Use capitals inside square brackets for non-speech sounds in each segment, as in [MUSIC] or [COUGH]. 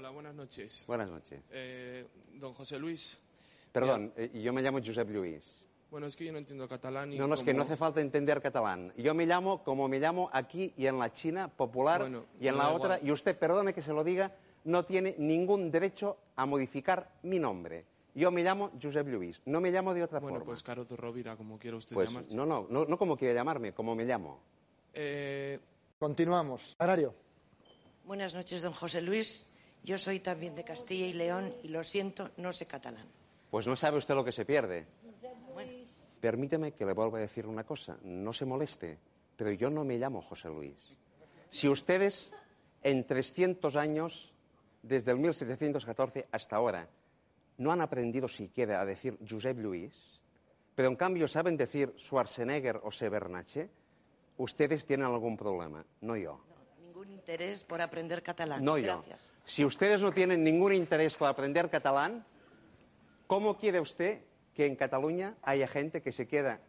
Hola, buenas noches. Buenas noches. Eh, don José Luis. Perdón, eh, yo me llamo Josep Luis. Bueno, es que yo no entiendo catalán y No, no, es que no como- hace falta entender catalán. Yo me llamo como me llamo aquí y en la China popular Bueno, y en me la otra. igual. Y usted, perdone que se lo diga, no tiene ningún derecho a modificar mi nombre. Yo me llamo Josep Luis, no me llamo de otra Bueno, forma. pues Caro de Rovira, como quiera usted Pues, llamarse. no, no, no, no como quiera llamarme, como me llamo. Eh, Continuamos. Agrario. Buenas noches, don José Luis. Yo soy también de Castilla y León y lo siento, no sé catalán. Pues no sabe usted lo que se pierde. Permíteme que le vuelva a decir una cosa. No se moleste, pero yo no me llamo José Luis. Si ustedes en 300 años, desde el 1714 hasta ahora, no han aprendido siquiera a decir Josep Luis, pero en cambio saben decir Schwarzenegger o Sebernache, ustedes tienen algún problema, no yo. Ningún interés por aprender catalán. No yo. Gracias. Si ustedes no tienen ningún interés por aprender catalán, ¿cómo quiere usted que en Cataluña haya gente que se quiera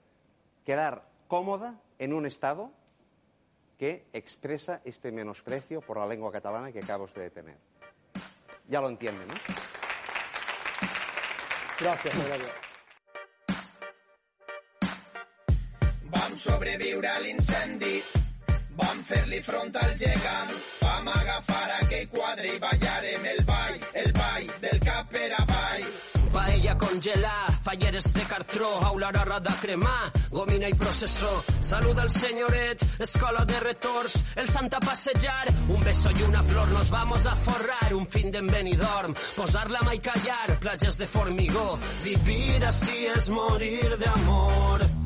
quedar cómoda en un Estado que expresa este menosprecio por la lengua catalana que acaba usted de tener? Ya lo entiende, ¿no? Gracias, Agrario. Vam sobreviure a l'incendi, vam fer-li front al gegant, vam agafar aquell quadre i ballarem el ball, el ball del cap per avall. Paella congelar, falleres de cartró, aula rara de cremar, gomina i processó. Saluda al senyoret, escola de retors, el santa passejar, un beso y una flor, nos vamos a forrar, un fin d'en Benidorm, posar la mà i callar, platges de formigó, vivir así es morir de amor.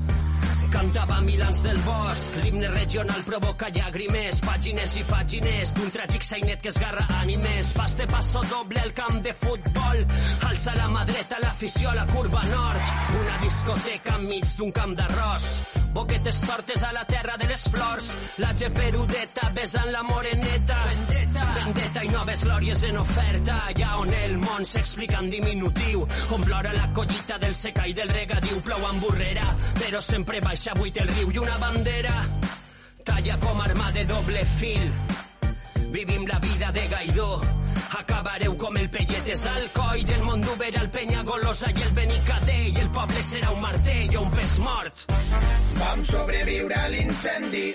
Cantava Milans del Bosc, l'himne regional provoca llàgrimes, pàgines i pàgines d'un tràgic sainet que esgarra ànimes. Pas de passo doble al camp de futbol, alça la mà dreta l'afició a la curva nord, una discoteca enmig d'un camp d'arròs. Boquetes tortes a la terra de les flors, la geperudeta besant la moreneta. Vendetta. Vendetta i noves glòries en oferta, allà on el món s'explica en diminutiu, on plora la collita del seca i del regadiu, plou amb burrera, però sempre baixa buit el riu i una bandera talla com arma de doble fil. Vivim la vida de Gaidó, acabareu com el Pelletes al coll del món d'Uber al Penyagolosa i el Benicadé i el poble serà un martell o un pes mort. Vam sobreviure a l'incendi,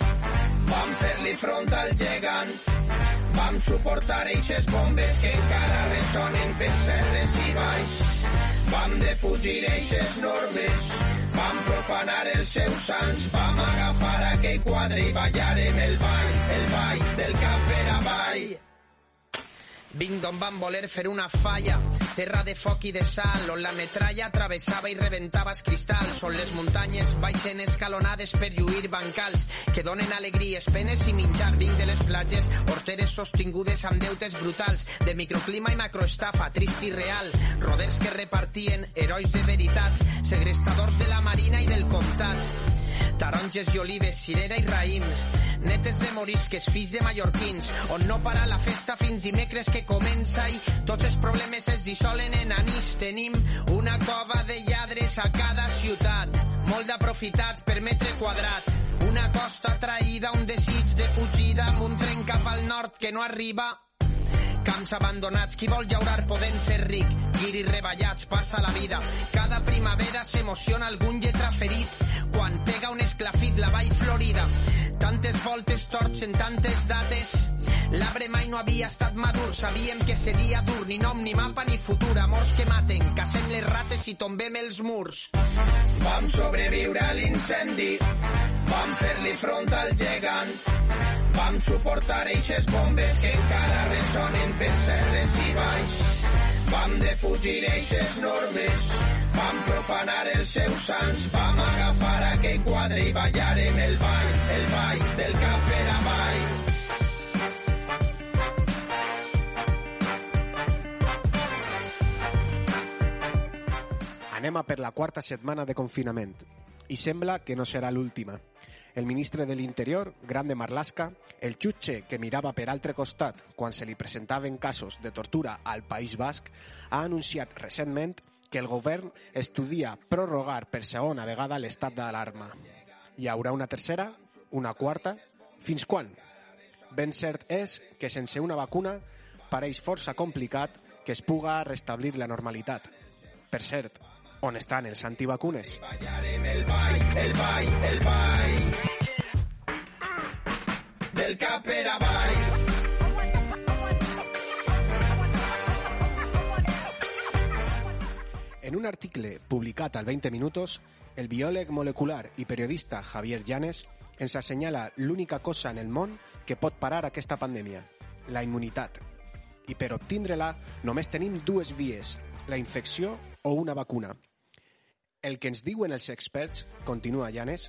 vam fer-li front al gegant, vam suportar eixes bombes que encara ressonen per serres i baix. Vam defugir eixes normes, vam profanar els seus sants, vam agafar aquell quadre i ballarem el ball, el ball del cap per avall. Vinc d'on van voler fer una falla, terra de foc i de sal, on la metralla travessava i reventava els cristalls, on les muntanyes baixen escalonades per lluir bancals, que donen alegries, penes i menjar. Vinc de les platges, horteres sostingudes amb deutes brutals, de microclima i macroestafa, trist i real, roders que repartien herois de veritat, segrestadors de la marina i del comtat, taronges i olives, cirera i raïm, netes de morisques, fills de mallorquins, on no para la festa fins dimecres que comença i tots els problemes es dissolen en anís. Tenim una cova de lladres a cada ciutat, molt d'aprofitat per metre quadrat, una costa traïda, un desig de fugida amb un tren cap al nord que no arriba camps abandonats, qui vol llaurar podent ser ric, guiris reballats, passa la vida. Cada primavera s'emociona algun lletra ferit, quan pega un esclafit la vall florida. Tantes voltes torts en tantes dates, l'arbre mai no havia estat madur, sabíem que seria dur, ni nom, ni mapa, ni futur, amors que maten, cacem les rates i tombem els murs. Vam sobreviure a l'incendi, vam fer-li front al gegant, Vam suportar eixes bombes que encara ressonen per serres i baix. Vam defugir eixes normes, vam profanar els seus sants, vam agafar aquell quadre i ballarem el ball, el ball del cap per avall. Anem a per la quarta setmana de confinament i sembla que no serà l'última. El ministre de l'Interior, Grande Marlaska, el jutge que mirava per altre costat quan se li presentaven casos de tortura al País Basc, ha anunciat recentment que el govern estudia prorrogar per segona vegada l'estat d'alarma. Hi haurà una tercera, una quarta, fins quan? Ben cert és que sense una vacuna pareix força complicat que es puga restablir la normalitat. Per cert, on estan els antivacunes? Del cap per avall. En un article publicat al 20 Minutos, el biòleg molecular i periodista Javier Llanes ens assenyala l'única cosa en el món que pot parar aquesta pandèmia, la immunitat. I per obtindre-la només tenim dues vies, la infecció o una vacuna. El que ens diuen els experts, continua Llanes,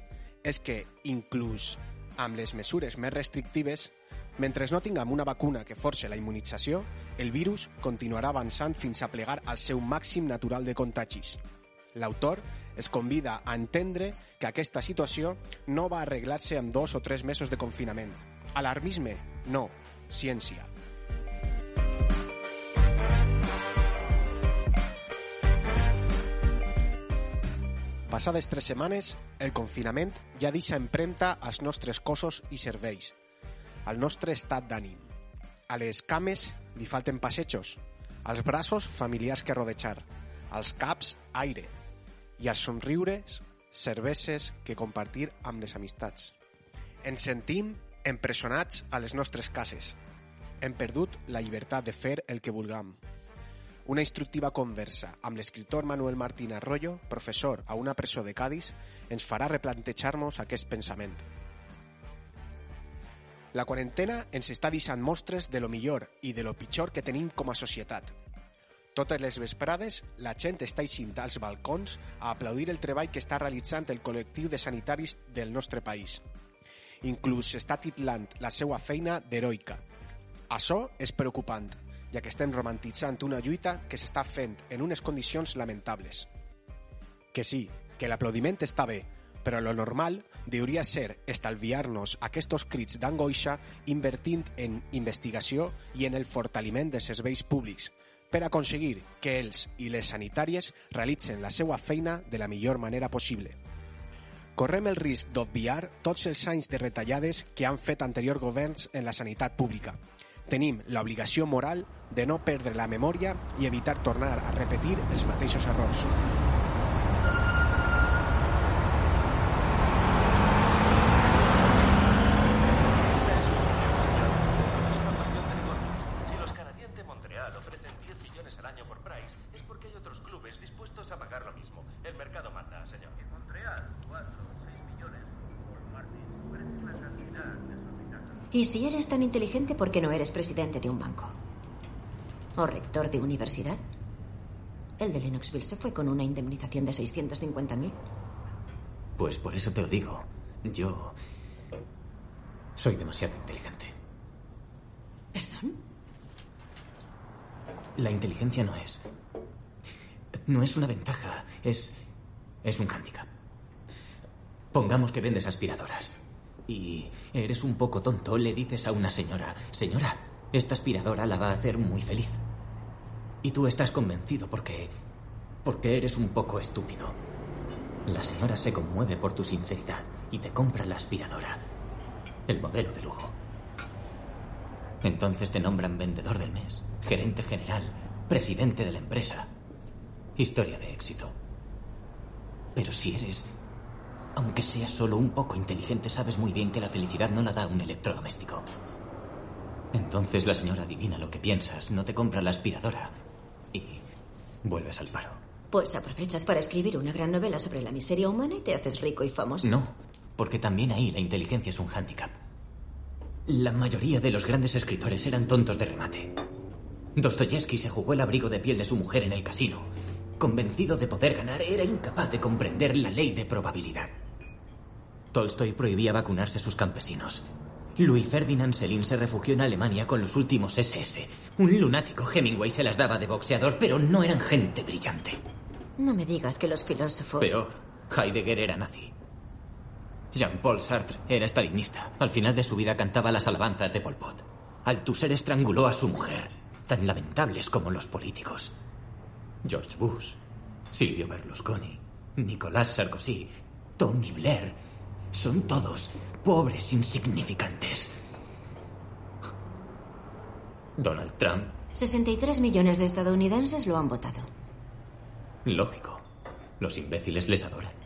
és que, inclús amb les mesures més restrictives, mentre no tinguem una vacuna que force la immunització, el virus continuarà avançant fins a plegar al seu màxim natural de contagis. L'autor es convida a entendre que aquesta situació no va arreglar-se amb dos o tres mesos de confinament. Alarmisme? No. Ciència. Passades tres setmanes, el confinament ja deixa empremta als nostres cossos i serveis, al nostre estat d'ànim. A les cames li falten passejos, als braços familiars que rodejar, als caps aire i als somriures cerveses que compartir amb les amistats. Ens sentim empresonats a les nostres cases. Hem perdut la llibertat de fer el que vulguem. Una instructiva conversa amb l'escriptor Manuel Martín Arroyo, professor a una presó de Cádiz, ens farà replantejar-nos aquest pensament. La quarantena ens està deixant mostres de lo millor i de lo pitjor que tenim com a societat. Totes les vesprades, la gent està eixint als balcons a aplaudir el treball que està realitzant el col·lectiu de sanitaris del nostre país. Inclús està titlant la seva feina d'heroica. Això és preocupant, ja que estem romantitzant una lluita que s'està fent en unes condicions lamentables. Que sí, que l'aplaudiment està bé, però lo normal hauria ser estalviar-nos aquests crits d'angoixa invertint en investigació i en el fortaliment de serveis públics, per aconseguir que els i les sanitàries realitzen la seva feina de la millor manera possible. Correm el risc d'obviar tots els anys de retallades que han fet anteriors governs en la sanitat pública. Tenim l'obligació moral de no perdre la memòria i evitar tornar a repetir els mateixos errors. Si los canadienses de Montreal ofrecen 10 millones al año por Price, es porque hay otros clubes dispuestos a pagar lo mismo. El mercado manda, señor. En Montreal, 4 6 millones. Por Martins, parece una cantidad desorbitada. Y si eres tan inteligente, ¿por qué no eres presidente de un banco? ¿O rector de universidad? El de Lennoxville se fue con una indemnización de 650.000. Pues por eso te lo digo. Yo soy demasiado inteligente. ¿Perdón? La inteligencia no es. No es una ventaja, es. es un hándicap. Pongamos que vendes aspiradoras. Y eres un poco tonto, le dices a una señora, señora, esta aspiradora la va a hacer muy feliz. Y tú estás convencido porque. porque eres un poco estúpido. La señora se conmueve por tu sinceridad y te compra la aspiradora. El modelo de lujo. Entonces te nombran vendedor del mes, gerente general, presidente de la empresa. Historia de éxito. Pero si eres, aunque seas solo un poco inteligente, sabes muy bien que la felicidad no la da un electrodoméstico. Entonces la señora adivina lo que piensas, no te compra la aspiradora y vuelves al paro. Pues aprovechas para escribir una gran novela sobre la miseria humana y te haces rico y famoso. No, porque también ahí la inteligencia es un hándicap. La mayoría de los grandes escritores eran tontos de remate. Dostoyevsky se jugó el abrigo de piel de su mujer en el casino. Convencido de poder ganar, era incapaz de comprender la ley de probabilidad. Tolstoy prohibía vacunarse a sus campesinos. Louis Ferdinand Selin se refugió en Alemania con los últimos SS. Un lunático Hemingway se las daba de boxeador, pero no eran gente brillante. No me digas que los filósofos... Peor, Heidegger era nazi. Jean-Paul Sartre era stalinista. Al final de su vida cantaba las alabanzas de Pol Pot. Althusser estranguló a su mujer, tan lamentables como los políticos. George Bush, Silvio Berlusconi, Nicolás Sarkozy, Tony Blair, son todos pobres insignificantes. Donald Trump. 63 millones de estadounidenses lo han votado. Lógico. Los imbéciles les adoran.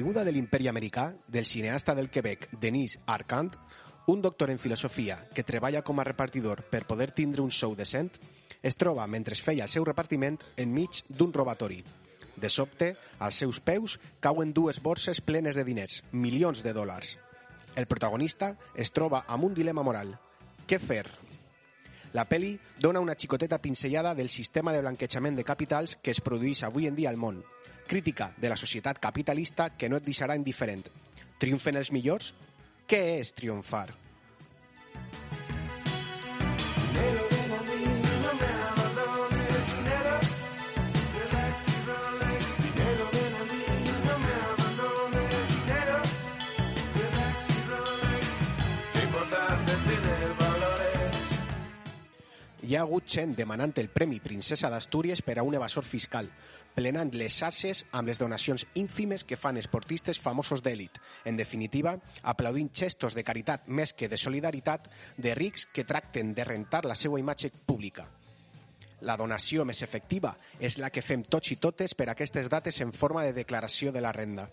Caiguda del imperi americà, del cineasta del Quebec Denis Arcand, un doctor en filosofia que treballa com a repartidor per poder tindre un sou decent, es troba, mentre feia el seu repartiment, enmig d'un robatori. De sobte, als seus peus cauen dues borses plenes de diners, milions de dòlars. El protagonista es troba amb un dilema moral. Què fer? La peli dona una xicoteta pinzellada del sistema de blanquejament de capitals que es produeix avui en dia al món. Crítica de la societat capitalista que no et deixarà indiferent. Triomfen els millors? Què és triomfar? Dinero ven a mí, no me abandones. Dinero, relax y Rolex. Dinero ven a mí, no me abandones. Dinero, relax y Rolex. Lo importante es tener valores. Hi ha hagut gent demanant el Premi Princesa d'Astúries per a un evasor fiscal, plenant les xarxes amb les donacions ínfimes que fan esportistes famosos d'èlit. En definitiva, aplaudint gestos de caritat més que de solidaritat de rics que tracten de rentar la seva imatge pública. La donació més efectiva és la que fem tots i totes per aquestes dates en forma de declaració de la renda.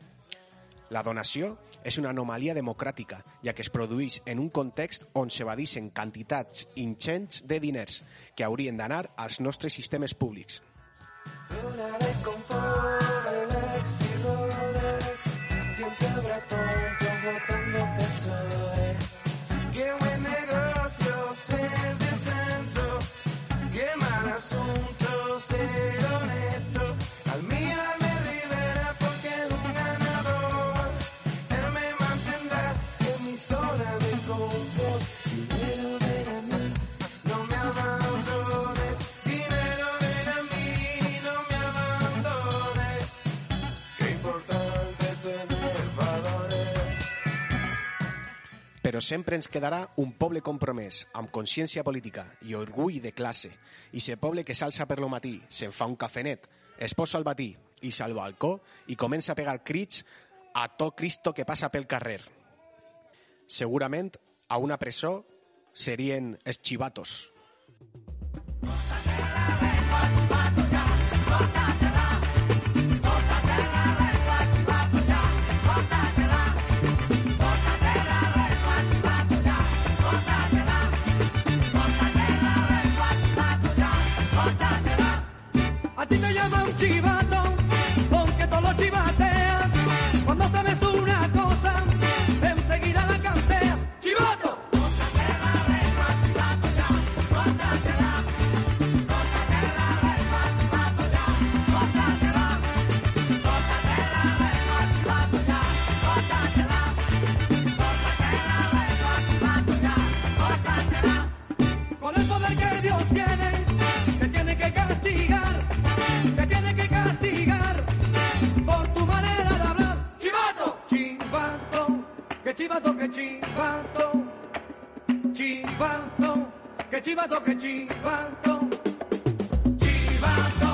La donació és una anomalia democràtica, ja que es produeix en un context on s'evadixen quantitats ingents de diners que haurien d'anar als nostres sistemes públics. Una de confort, relax y Rolex. Siempre habrá tontos Però sempre ens quedarà un poble compromès, amb consciència política i orgull de classe. I se poble que s'alça per lo matí, se'n fa un cafenet, es posa al batí i s'al balcó i comença a pegar crits a tot Cristo que passa pel carrer. Segurament a una presó serien els xivatos. A ti te llaman chivato porque todos los chivatean. Cuando sabes una chivato! ¡Chivato! ¡Que chivato, que chivato! ¡Chivato!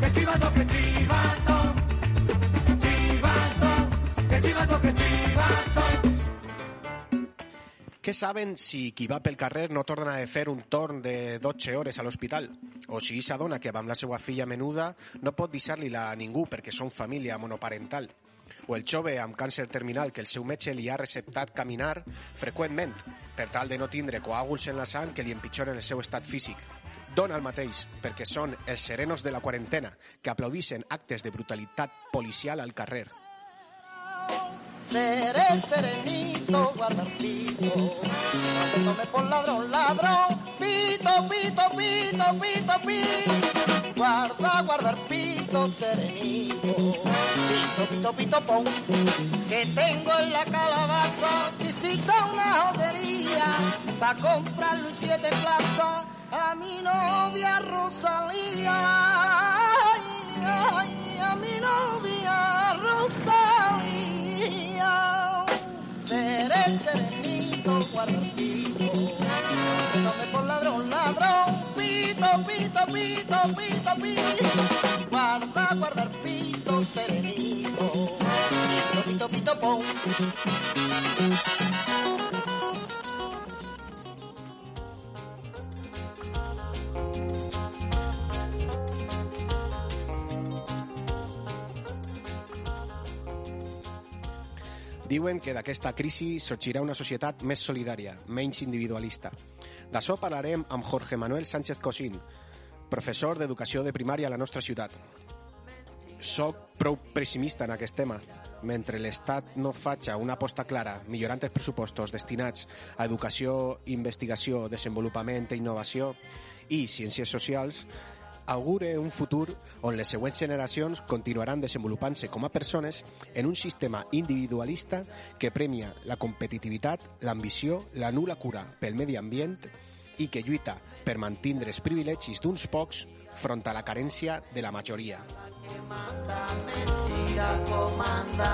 ¡Que chivato, que chivato! ¡Chivato! ¡Que chivato, que chivato! Què saben si qui va pel carrer no torna a fer un torn de 12 hores a l'hospital? O si esa dona que va amb la seva filla menuda no pot deixar-li-la a ningú perquè són família monoparental? O el jove amb càncer terminal que el seu metge li ha receptat caminar freqüentment per tal de no tindre coàguls en la sang que li empitjoren el seu estat físic. dona el mateix, perquè són els serenos de la quarantena que aplaudixen actes de brutalitat policial al carrer. Seré serenito, guardar pito. Tome por ladrón, ladrón. Pito, pito, pito, pito, pito. Guarda, guardar pito, serenito. Pito, pito, pito, pom. Que tengo en la calabaza. Visita una jodería. Pa' comprarle un siete plaza a mi novia Rosalía. Ay, ay, a mi novia Rosalía. Seré serenito. No me por ladrón, ladrón. Pito, pito, pito, pito, pito. Guarda, guardar pito, serenito. Pito, pito, pito, pom. Diuen que d'aquesta crisi sorgirà una societat més solidària, menys individualista. D'això parlarem amb Jorge Manuel Sánchez Cosín, professor d'Educació de Primària a la nostra ciutat. Soc prou pessimista en aquest tema. Mentre l'Estat no faci una aposta clara millorant els pressupostos destinats a educació, investigació, desenvolupament i innovació i ciències socials, augure un futur on les següents generacions continuaran desenvolupant-se com a persones en un sistema individualista que premia la competitivitat, l'ambició, la nula cura pel medi ambient i que lluita per mantindre els privilegis d'uns pocs front a la carència de la majoria. Mentira comanda.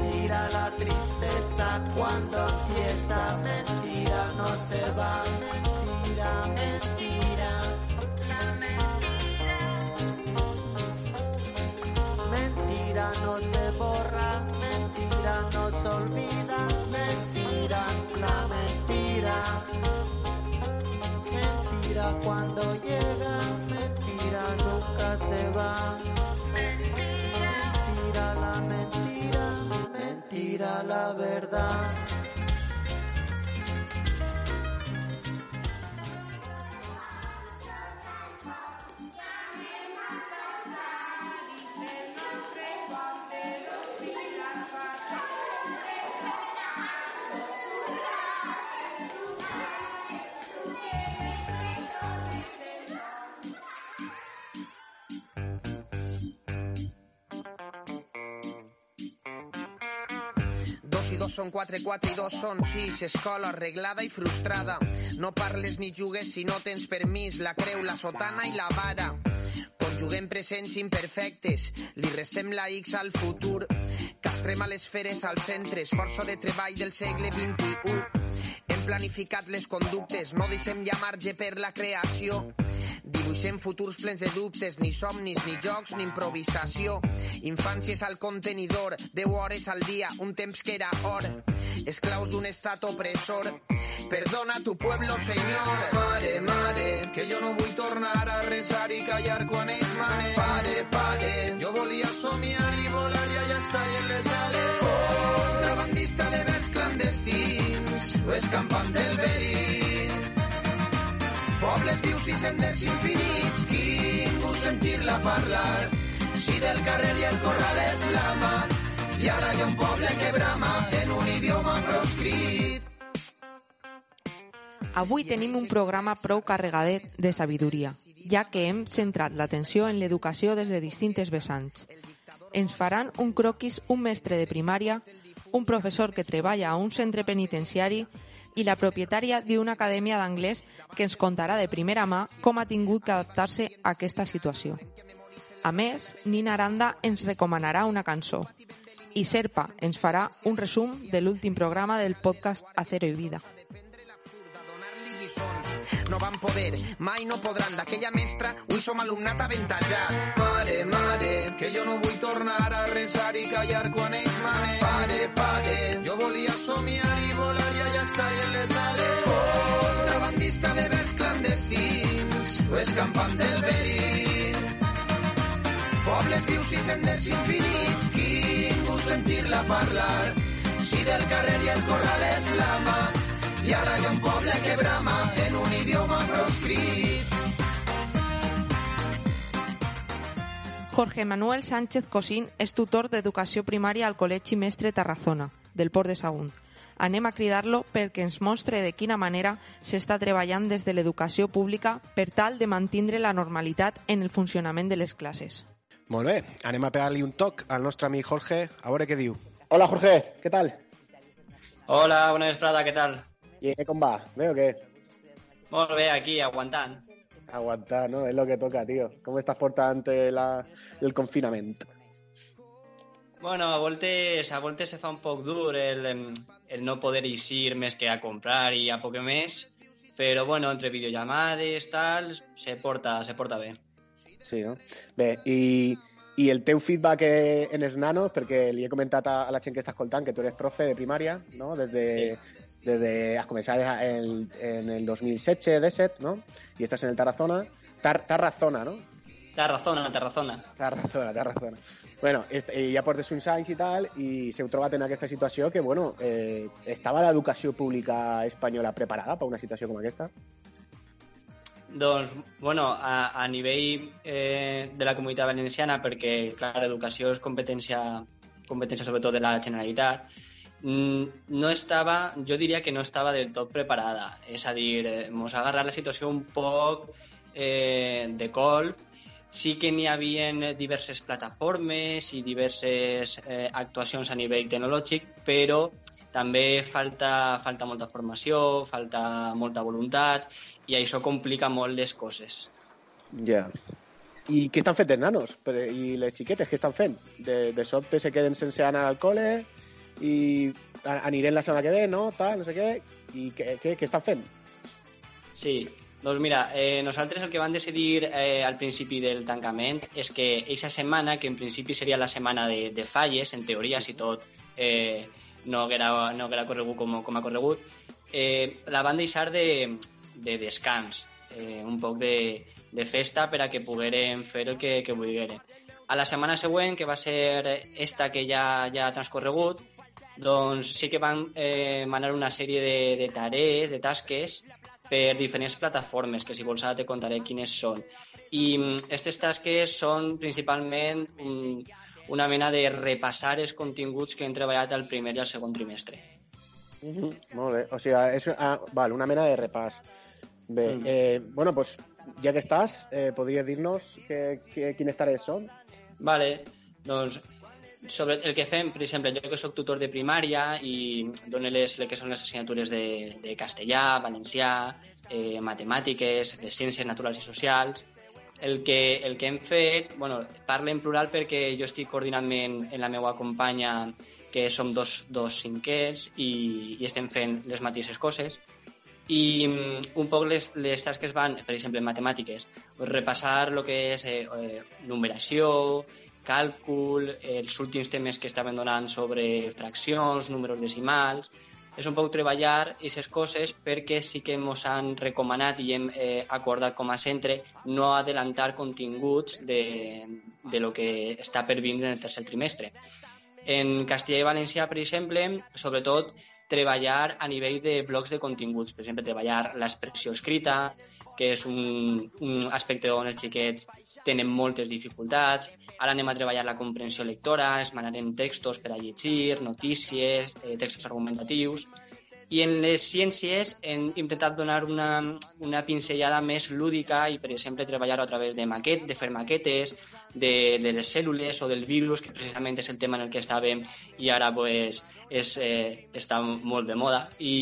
Mentira la tristeza cuando empieza. Mentira no se va. Mentira, mentira. Mentira no se borra. Mentira no se olvida. Mentira, la mentira. Mentira cuando llega, mentira nunca se va. La verdad. Dos són quatre, quatre i dos són sis. Escola arreglada i frustrada. No parles ni jugues si no tens permís. La creu, la sotana i la vara. Conjuguem presents imperfectes. Li restem la X al futur. Castrem a les feres als centres. Força de treball del segle XXI. Hem planificat les conductes. No deixem ja marge per la creació. Dibuixem futurs plens de dubtes, ni somnis, ni jocs, ni improvisació. Infàncies al contenidor, 10 hores al dia, un temps que era or. Esclaus d'un estat opressor. Perdona tu pueblo, senyor. Mare, mare, que jo no vull tornar a resar i callar quan ells manen. Pare, pare, jo volia somiar i volar i allà estar en les ales. Contrabandista de vers clandestins, o escampant del verí. Pobles vius i senders infinits, ningú sentir-la parlar. Si del carrer i el corral és la mà, i ara hi ha un poble que brama en un idioma proscrit. Avui tenim un programa prou carregadet de sabidoria, ja que hem centrat l'atenció en l'educació des de distintes vessants. Ens faran un croquis un mestre de primària, un professor que treballa a un centre penitenciari i la propietària d'una acadèmia d'anglès que ens contarà de primera mà com ha tingut que adaptar-se a aquesta situació. A més, Nina Aranda ens recomanarà una cançó i Serpa ens farà un resum de l'últim programa del podcast Acero i Vida. No van poder, mai no podran. D'aquella mestra, avui som alumnat avantatjat. Mare, mare, que jo no vull tornar a resar i callar quan ells manen. Pare, pare, jo volia somiar i volar i allà estar en les ales. Contrabandista de vers clandestins, o escampant del verí. Pobles vius i senders infinits, ningú sentir-la parlar. Si del carrer i el corral és la mà, i ara hi ha un poble que brama en un idioma proscrit. Jorge Manuel Sánchez Cosín és tutor d'educació primària al Col·legi Mestre Tarrazona, del Port de Sagunt. Anem a cridar-lo perquè ens mostre de quina manera s'està treballant des de l'educació pública per tal de mantindre la normalitat en el funcionament de les classes. Molt bé, anem a pegar-li un toc al nostre amic Jorge, a veure què diu. Hola, Jorge, ¿qué tal? Hola, bona vesprada, què tal? ¿Y com va? ¿Bé o? Molt bé, aquí, aguantant. Aguantar, ¿no? Es lo que toca, tío. ¿Cómo estás portant ante la, el confinamiento? Bueno, a voltes, a voltes se fa un poc dur el, em, el no poder eixir més que a comprar i a poc més, però bueno, entre videollamades, tal, se porta, se porta bé. Sí, no? Bé, i, i el teu feedback eh, en els nanos, perquè li he comentat a, a la gent que està escoltant que tu eres profe de primària, no? Des de, des de has començat en, en el 2017, 17, no? I estàs en el Tarazona. Tar, Tarazona, no? Tarazona, Tarazona. Tarazona, Tarazona. Bueno, est- eh, ja portes uns anys i tal, i s'heu trobat en aquesta situació que, bueno, eh, estava l'educació pública espanyola preparada per una situació com aquesta? Doncs, bueno, a, a nivell eh, de la comunitat valenciana, perquè, clar, l'educació és competència, competència sobretot de la Generalitat, no estava, jo diria que no estava del tot preparada. És a dir, eh, mos ha agarrat la situació un poc eh, de colp. Sí que n'hi havia diverses plataformes i diverses eh, actuacions a nivell tecnològic, però també falta, falta molta formació, falta molta voluntat i això complica molt les coses. Ja. I què estan fent els nanos? I les xiquetes, què estan fent? De, de sobte se queden sense anar al col·le i anirem la setmana que ve, no? Tal, no sé què. I què, què, què estan fent? Sí, doncs mira, eh, nosaltres el que vam decidir eh, al principi del tancament és que aquesta setmana, que en principi seria la setmana de, de falles, en teoria, si tot eh, no, haguera, no haguera corregut com, com ha corregut, eh, la van deixar de, de descans, eh, un poc de, de festa per a que pogueren fer el que, que volgueren. A la setmana següent, que va ser esta que ja, ja ha transcorregut, doncs sí que van eh, manar una sèrie de, de tarees, de tasques, per diferents plataformes, que si vols ara te contaré quines són. I aquestes tasques són principalment un, una mena de repassar els continguts que hem treballat al primer i al segon trimestre. Mhm, Molt bé. O sigui, és ah, val, una mena de repàs. Bé, Mm. eh, bueno, pues, ja que estàs, eh, podries dir-nos que, que, quines tarees són? Vale, doncs sobre el que fem, per exemple, jo que sóc tutor de primària i dono les, les que són les assignatures de, de castellà, valencià, eh, matemàtiques, les ciències naturals i socials, el que, el que hem fet, bueno, parlo en plural perquè jo estic coordinant-me en la meva companya que som dos, dos cinquers i, i estem fent les mateixes coses. I mm, un poc les, les tasques van, per exemple, en matemàtiques, repassar el que és eh, eh, numeració, càlcul, els últims temes que estaven donant sobre fraccions, números decimals... És un poc treballar aquestes coses perquè sí que ens han recomanat i hem eh, acordat com a centre no adelantar continguts de, de lo que està per vindre en el tercer trimestre. En Castilla i València, per exemple, sobretot treballar a nivell de blocs de continguts. Per exemple, treballar l'expressió escrita, que és un, un aspecte on els xiquets tenen moltes dificultats. Ara anem a treballar la comprensió lectora, es manarem textos per a llegir, notícies, eh, textos argumentatius. I en les ciències hem intentat donar una, una pinzellada més lúdica i, per exemple, treballar a través de maquet, de fer maquetes, de, de les cèl·lules o del virus, que precisament és el tema en el que estàvem i ara pues, és, eh, està molt de moda. I,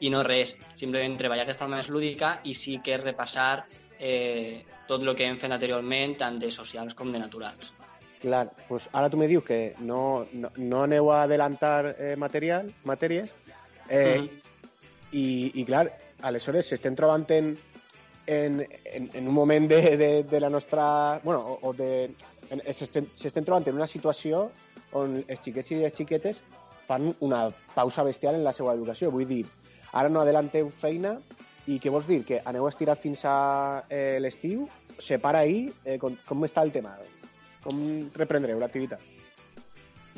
i no res, simplement treballar de forma més lúdica i sí que repassar eh, tot el que hem fet anteriorment, tant de socials com de naturals. Clar, pues ara tu me dius que no, no, no aneu a adelantar eh, material, matèries, eh, i, i clar, aleshores s'estem trobant en, en, en, en un moment de, de, de la nostra... bueno, o, o de... en- S'estem s'estem trobant en una situació on els xiquets i les xiquetes fan una pausa bestial en la seva educació. Vull dir, ara no adelanteu feina i què vols dir? Que aneu a estirar fins a eh, l'estiu? Se para ahir? Eh, com, com està el tema? Com reprendreu l'activitat?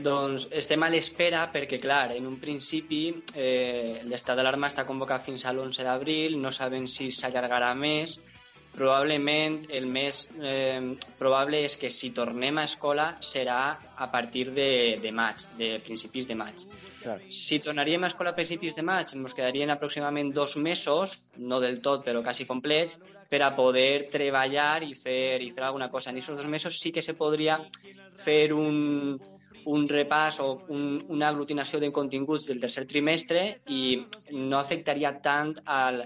Doncs estem a l'espera perquè, clar, en un principi eh, l'estat d'alarma està convocat fins a l'11 d'abril, no sabem si s'allargarà més, probablement el més eh, probable és que si tornem a escola serà a partir de, de maig, de principis de maig. Clar. Si tornaríem a escola a principis de maig, ens quedarien aproximadament dos mesos, no del tot, però quasi complets, per a poder treballar i fer, i fer alguna cosa. En aquests dos mesos sí que se podria fer un, un repàs o un, una aglutinació de continguts del tercer trimestre i no afectaria tant al,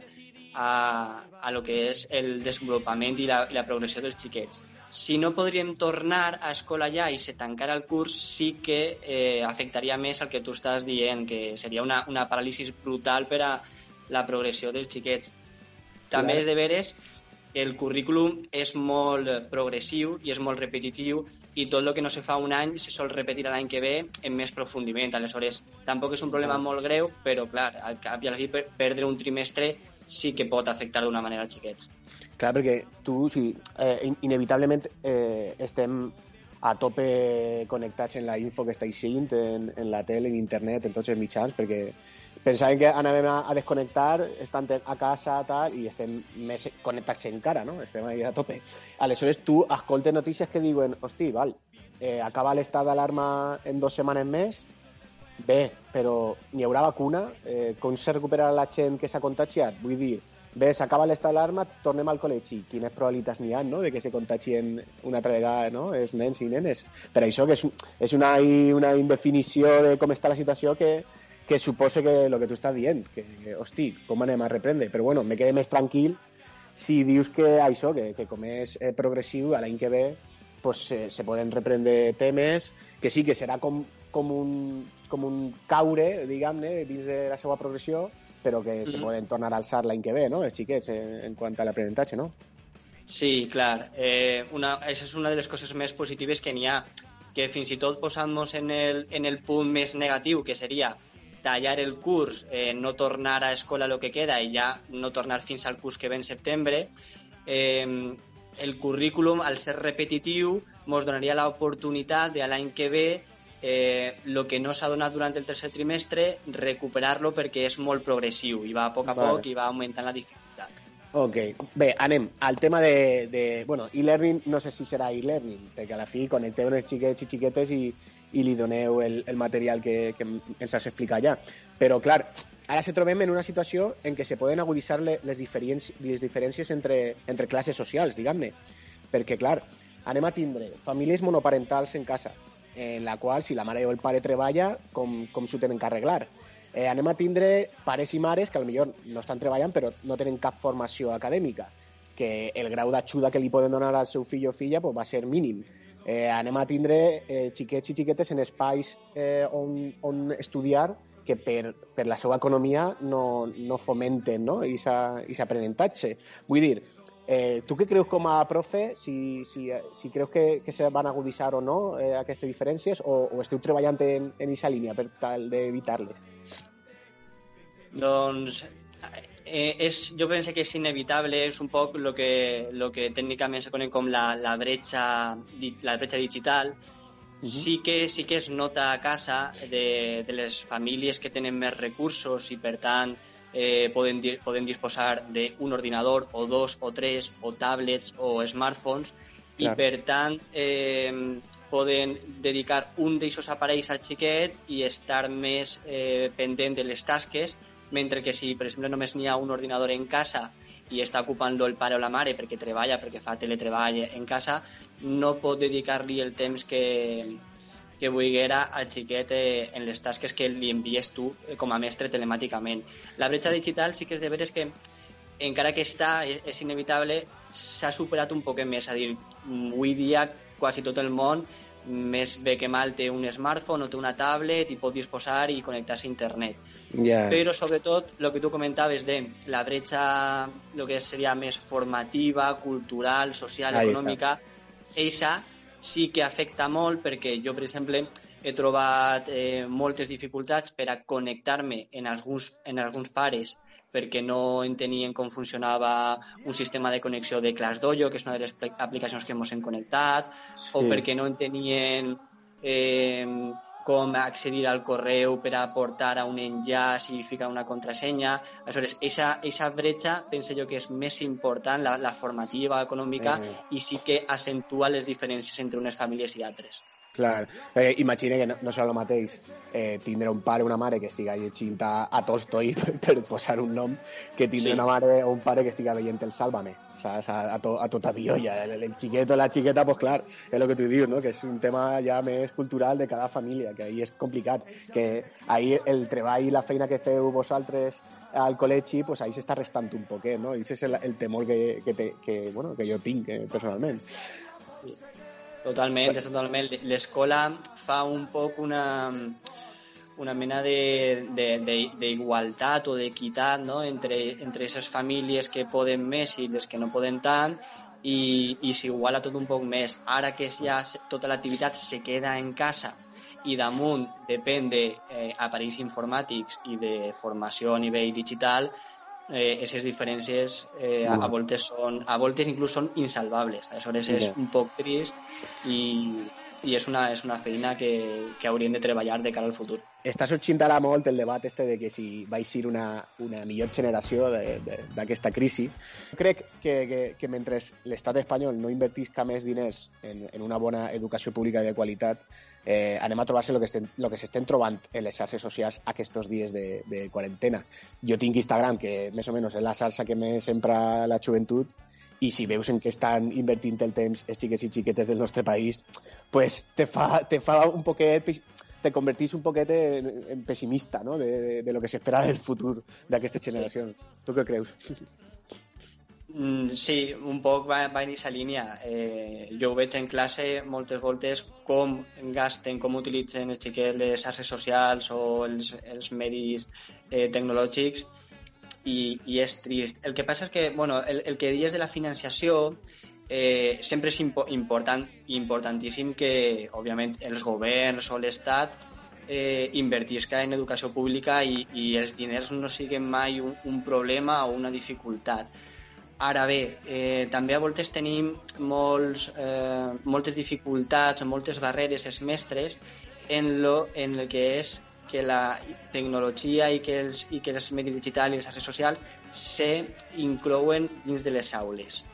a, a lo que és el desenvolupament i la, i la progressió dels xiquets. Si no podríem tornar a escola ja i se tancara el curs, sí que eh, afectaria més el que tu estàs dient, que seria una, una paràlisi brutal per a la progressió dels xiquets. També Clar. és de veres que el currículum és molt progressiu i és molt repetitiu i tot el que no se fa un any se sol repetir l'any que ve en més profundiment. Aleshores, tampoc és un problema molt greu, però, clar, al cap i a la fi per- perdre un trimestre sí que pot afectar d'una manera als xiquets. Clar, perquè tu, sigui, eh, in- inevitablement eh, estem a tope connectats en la info que estàs seguint, en, en la tele, en internet, en tots els mitjans, perquè pensàvem que anàvem a, a desconnectar, estant a casa, tal, i estem més connectats encara, no? Estem ahí a tope. Aleshores, tu escoltes notícies que diuen, hosti, val, eh, acaba l'estat d'alarma en dues setmanes més, bé, però n'hi haurà vacuna? Eh, com se recuperarà la gent que s'ha contagiat? Vull dir, bé, s'acaba l'estat d'alarma, tornem al col·legi. Quines probabilitats n'hi ha, no?, de que se contagien una altra vegada, no?, els nens i nenes. Per això que és, és una, una indefinició de com està la situació que, que suposa que el que tu estàs dient, que, hosti, com anem a reprendre? Però bueno, me quedé més tranquil si dius que això, que, que com és eh, progressiu, a l'any que ve pues, se, se poden reprendre temes, que sí que serà com, com, un, com un caure, diguem-ne, dins de la seva progressió, però que se Mhm. poden tornar a alçar l'any que ve, no?, els xiquets, en, en quant a l'aprenentatge, no? Sí, clar. Eh, una, esa és una de les coses més positives que n'hi ha, que fins i tot posant-nos en el, en el punt més negatiu, que seria tallar el curs, eh, no tornar a escola el que queda i ja no tornar fins al curs que ve en setembre, eh, el currículum, al ser repetitiu, ens donaria l'oportunitat de l'any que ve eh, lo que no s'ha donat durant el tercer trimestre, recuperar-lo perquè és molt progressiu i va a poc a Vale. poc i va augmentant la dificultat. Ok, bé, anem al tema de, de bueno, e-learning, no sé si serà e-learning, perquè a la fi connecteu els xiquets i xiquetes i, i li doneu el, el material que, que ens has explicat ja. Però, clar, ara se trobem en una situació en què se poden aguditzar le- les, diferents, les diferències entre, entre classes socials, diguem-ne. Perquè, clar, anem a tindre famílies monoparentals en casa, en la qual, si la mare o el pare treballa, com, com s'ho tenen que arreglar. Eh, anem a tindre pares i mares que potser no estan treballant però no tenen cap formació acadèmica, que el grau d'ajuda que li poden donar al seu fill o filla pues, va ser mínim. Eh, anem a tindre eh, xiquets i xiquetes en espais eh, on, on estudiar que per, per la seva economia no, no fomenten no? aquest aprenentatge. Vull dir, eh, tu què creus com a profe, si, si, si creus que, que se van aguditzar o no eh, aquestes diferències o, o esteu treballant en aquesta línia per tal d'evitar-les? Doncs eh, és, jo penso que és inevitable, és un poc el que, lo que tècnicament se coneix com la, la, bretxa, la bretxa digital. Sí que, sí que es nota a casa de, de les famílies que tenen més recursos i, per tant, eh, poden, di- poden disposar d'un ordinador o dos o tres o tablets o smartphones i, Clar. per tant, eh, poden dedicar un d'aixòs aparells al xiquet i estar més eh, pendent de les tasques, mentre que si, per exemple, només n'hi ha un ordinador en casa i està ocupant-lo el pare o la mare perquè treballa, perquè fa teletreball en casa, no pot dedicar-li el temps que, que vulguera al xiquet eh, en les tasques que li envies tu eh, com a mestre telemàticament. La bretxa digital sí que és de veres que encara que està, és, és inevitable, s'ha superat un poc més. És a dir, avui dia quasi tot el món més bé que mal té un smartphone o té una tablet i pot disposar i connectar-se a internet. Ja. Però sobretot el que tu comentaves de la bretxa, el que seria més formativa, cultural, social, Ahí econòmica, eixa sí que afecta molt perquè jo, per exemple, he trobat eh, moltes dificultats per a connectar-me en alguns, en alguns pares perquè no entenien com funcionava un sistema de connexió de ClassDojo, que és una de les pl- aplicacions que ens hem connectat, o Sí. perquè no entenien eh, com accedir al correu per a portar a un enllaç i ficar una contrasenya. Aleshores, eixa, eixa bretxa penso jo que és més important, la, la formativa, econòmica, Eh. i sí que accentua les diferències entre unes famílies i altres. Clar, eh, imagina que no, no serà el mateix eh, tindre un pare o una mare que estiga llegint a, a Tolstoi [LAUGHS] per posar un nom que tindre Sí. una mare o un pare que estiga veient el Sálvame, saps? A, a, to, a tota violla. El, el xiquet o la xiqueta, pues clar, és el que tu dius, no? que és un tema ja més cultural de cada família, que ahir és complicat, que ahir el treball i la feina que feu vosaltres al col·legi, pues ahí s'està restant un poquet, no? I és el, el temor que, que, te, que, bueno, que jo tinc eh, personalment. Totalment, és totalment. L'escola fa un poc una, una mena de- de- de- d'igualtat o d'equitat no? entre, entre aquestes famílies que poden més i les que no poden tant i, i s'iguala tot un poc més. Ara que ja tota l'activitat se queda en casa i damunt depèn d'aparells informàtics i de formació a nivell digital, eh, aquestes diferències eh, a, a voltes són, a voltes inclús són insalvables. Aleshores és un poc trist i, i és, una, és una feina que, que hauríem de treballar de cara al futur. està sorgint ara molt el debat este de que si va ser una, una millor generació de- de- d'aquesta crisi. Crec que, que, que mentre l'estat espanyol no invertisca més diners en, en una bona educació pública de qualitat, eh, anem a trobar-se el que estem, lo que s'estem trobant en les xarxes socials aquests dies de, de quarantena. Jo tinc Instagram, que més o menys és la xarxa que més empra la joventut, i si veus en què estan invertint el temps els xiquets i xiquetes del nostre país, pues te fa, te fa un poquet te convertís un poquet en, en pessimista no? de, de, de lo que s'espera del futur d'aquesta generació. Tu què creus? [LAUGHS] Mm, Sí, un poc va, va en aquesta línia. Eh, jo ho veig en classe moltes voltes com gasten, com utilitzen els xiquets les xarxes socials o els, els medis eh, tecnològics i, i és trist. El que passa és que, bueno, el, el que dius de la financiació eh, sempre és impo important, importantíssim que, òbviament, els governs o l'Estat eh, invertisca en educació pública i, i els diners no siguin mai un, un problema o una dificultat. Ara bé, eh, també a voltes tenim molts, eh, moltes dificultats o moltes barreres els mestres en, lo, en el que és que la tecnologia i que els, i que els medis digitals i les xarxes socials se inclouen dins de les aules.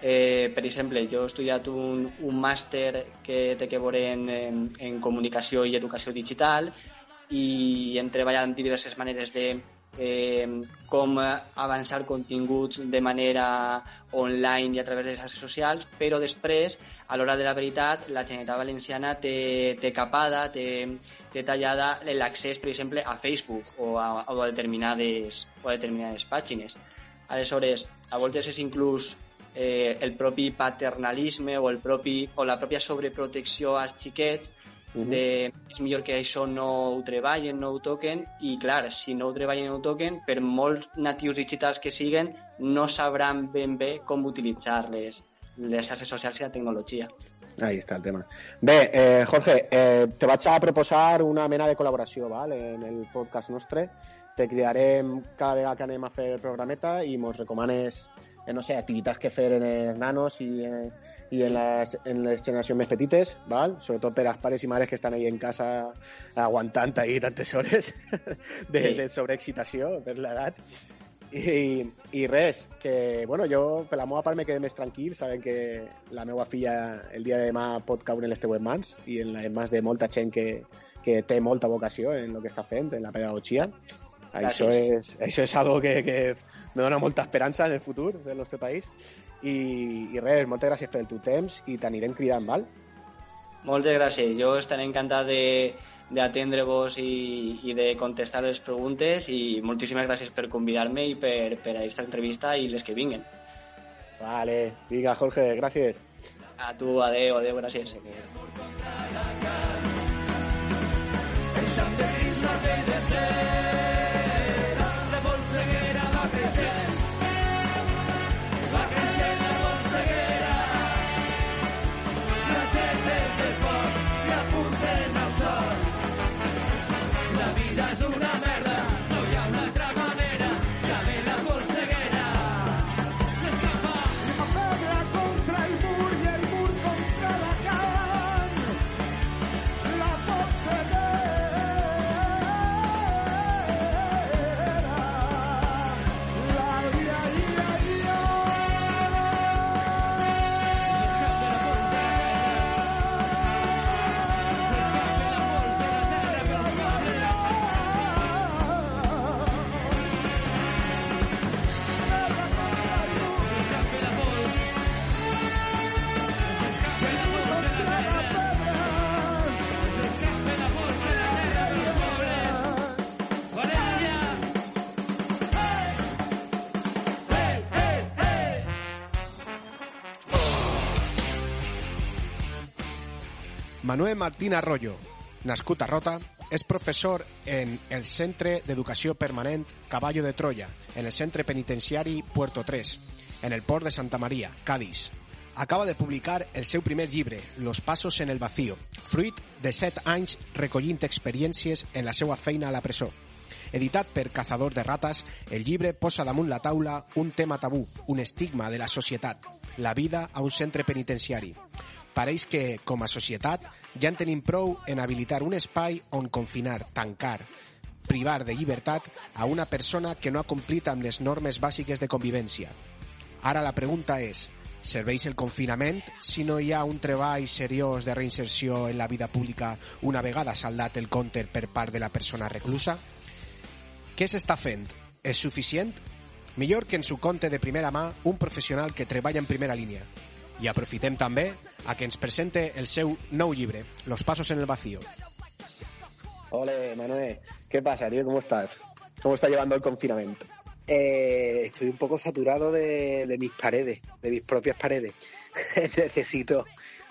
Eh, per exemple, jo he estudiat un, un màster que té que veure en, en, en comunicació i educació digital i hem treballat amb diverses maneres de eh, com avançar continguts de manera online i a través de les xarxes socials, però després, a l'hora de la veritat, la Generalitat Valenciana té, té capada, té, té tallada l'accés, per exemple, a Facebook o a, o a, determinades, o a determinades pàgines. Aleshores, a voltes és inclús eh, el propi paternalisme o, el propi, o la pròpia sobreprotecció als xiquets de és millor que això no ho treballen, no ho toquen i clar, si no ho treballen no ho toquen per molts natius digitals que siguen no sabran ben bé com utilitzar les, les xarxes socials i la tecnologia. Ahí està el tema. Bé, eh, Jorge, eh, te vaig a proposar una mena de col·laboració val, en el podcast nostre. Te cridarem cada vegada que anem a fer el programeta i mos recomanes eh, no sé, activitats que fer en els nanos i, eh, i en, les, en les generacions més petites, val? sobretot per als pares i mares que estan ahí en casa aguantant ahí tantes hores [LAUGHS] de, Sí. de sobreexcitació per l'edat. I, I res, que bueno, jo per la meva part me quedé més tranquil, sabent que la meva filla el dia de demà pot caure en les teues mans i en les mans de molta gent que, que té molta vocació en el que està fent, en la pedagogia. Això és, això és algo que, que me dona molta esperança en el futur del nostre país. I, i res, moltes gràcies pel teu temps i t'anirem cridant, val? Moltes gràcies. Jo estaré encantat de d'atendre-vos i, i de contestar les preguntes i moltíssimes gràcies per convidar-me i per, per a aquesta entrevista i les que vinguen. Vale, vinga, Jorge, gràcies. A tu, adeu, adeu, gràcies. El Manuel Martín Arroyo, nascut a Rota, és professor en el Centre d'Educació Permanent Caballo de Troya, en el Centre Penitenciari Puerto 3, en el port de Santa Maria, Cádiz. Acaba de publicar el seu primer llibre, Los pasos en el vacío, fruit de set anys recollint experiències en la seva feina a la presó. Editat per Cazador de Rates, el llibre posa damunt la taula un tema tabú, un estigma de la societat, la vida a un centre penitenciari. Pareix que, com a societat, ja en tenim prou en habilitar un espai on confinar, tancar, privar de llibertat a una persona que no ha complit amb les normes bàsiques de convivència. Ara la pregunta és, serveix el confinament si no hi ha un treball seriós de reinserció en la vida pública una vegada saldat el counter per part de la persona reclusa? Què s'està fent? És suficient? Millor que ens ho conte de primera mà un professional que treballa en primera línia. I aprofitem també a que ens presente el seu nou llibre, Los pasos en el vacío. Ole, Manuel, ¿qué pasa, tío? ¿Cómo estás? ¿Cómo está llevando el confinamiento? Eh, estoy un poco saturado de, de mis paredes, de mis propias paredes. [LAUGHS] necesito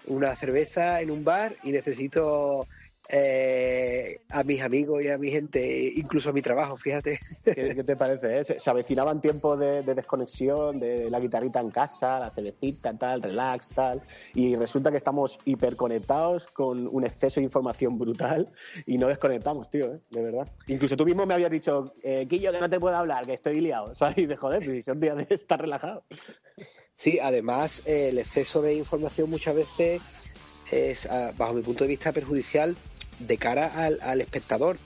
una cerveza en un bar y necesito eh, a mis amigos y a mi gente, incluso a mi trabajo, fíjate. ¿Qué, qué te parece? eh? Se, se avecinaban tiempos de, de desconexión, de la guitarrita en casa, la cervecita, tal, relax, tal. Y resulta que estamos hiperconectados con un exceso de información brutal y no desconectamos, tío, ¿eh? de verdad. Incluso tú mismo me habías dicho, eh, Quillo, que no te puedo hablar, que estoy liado. [LAUGHS] ¿Sabes? Y de joder, si son días de estar relajado. Sí, además eh, el exceso de información muchas veces es, bajo mi punto de vista, perjudicial de cara al, al espectador.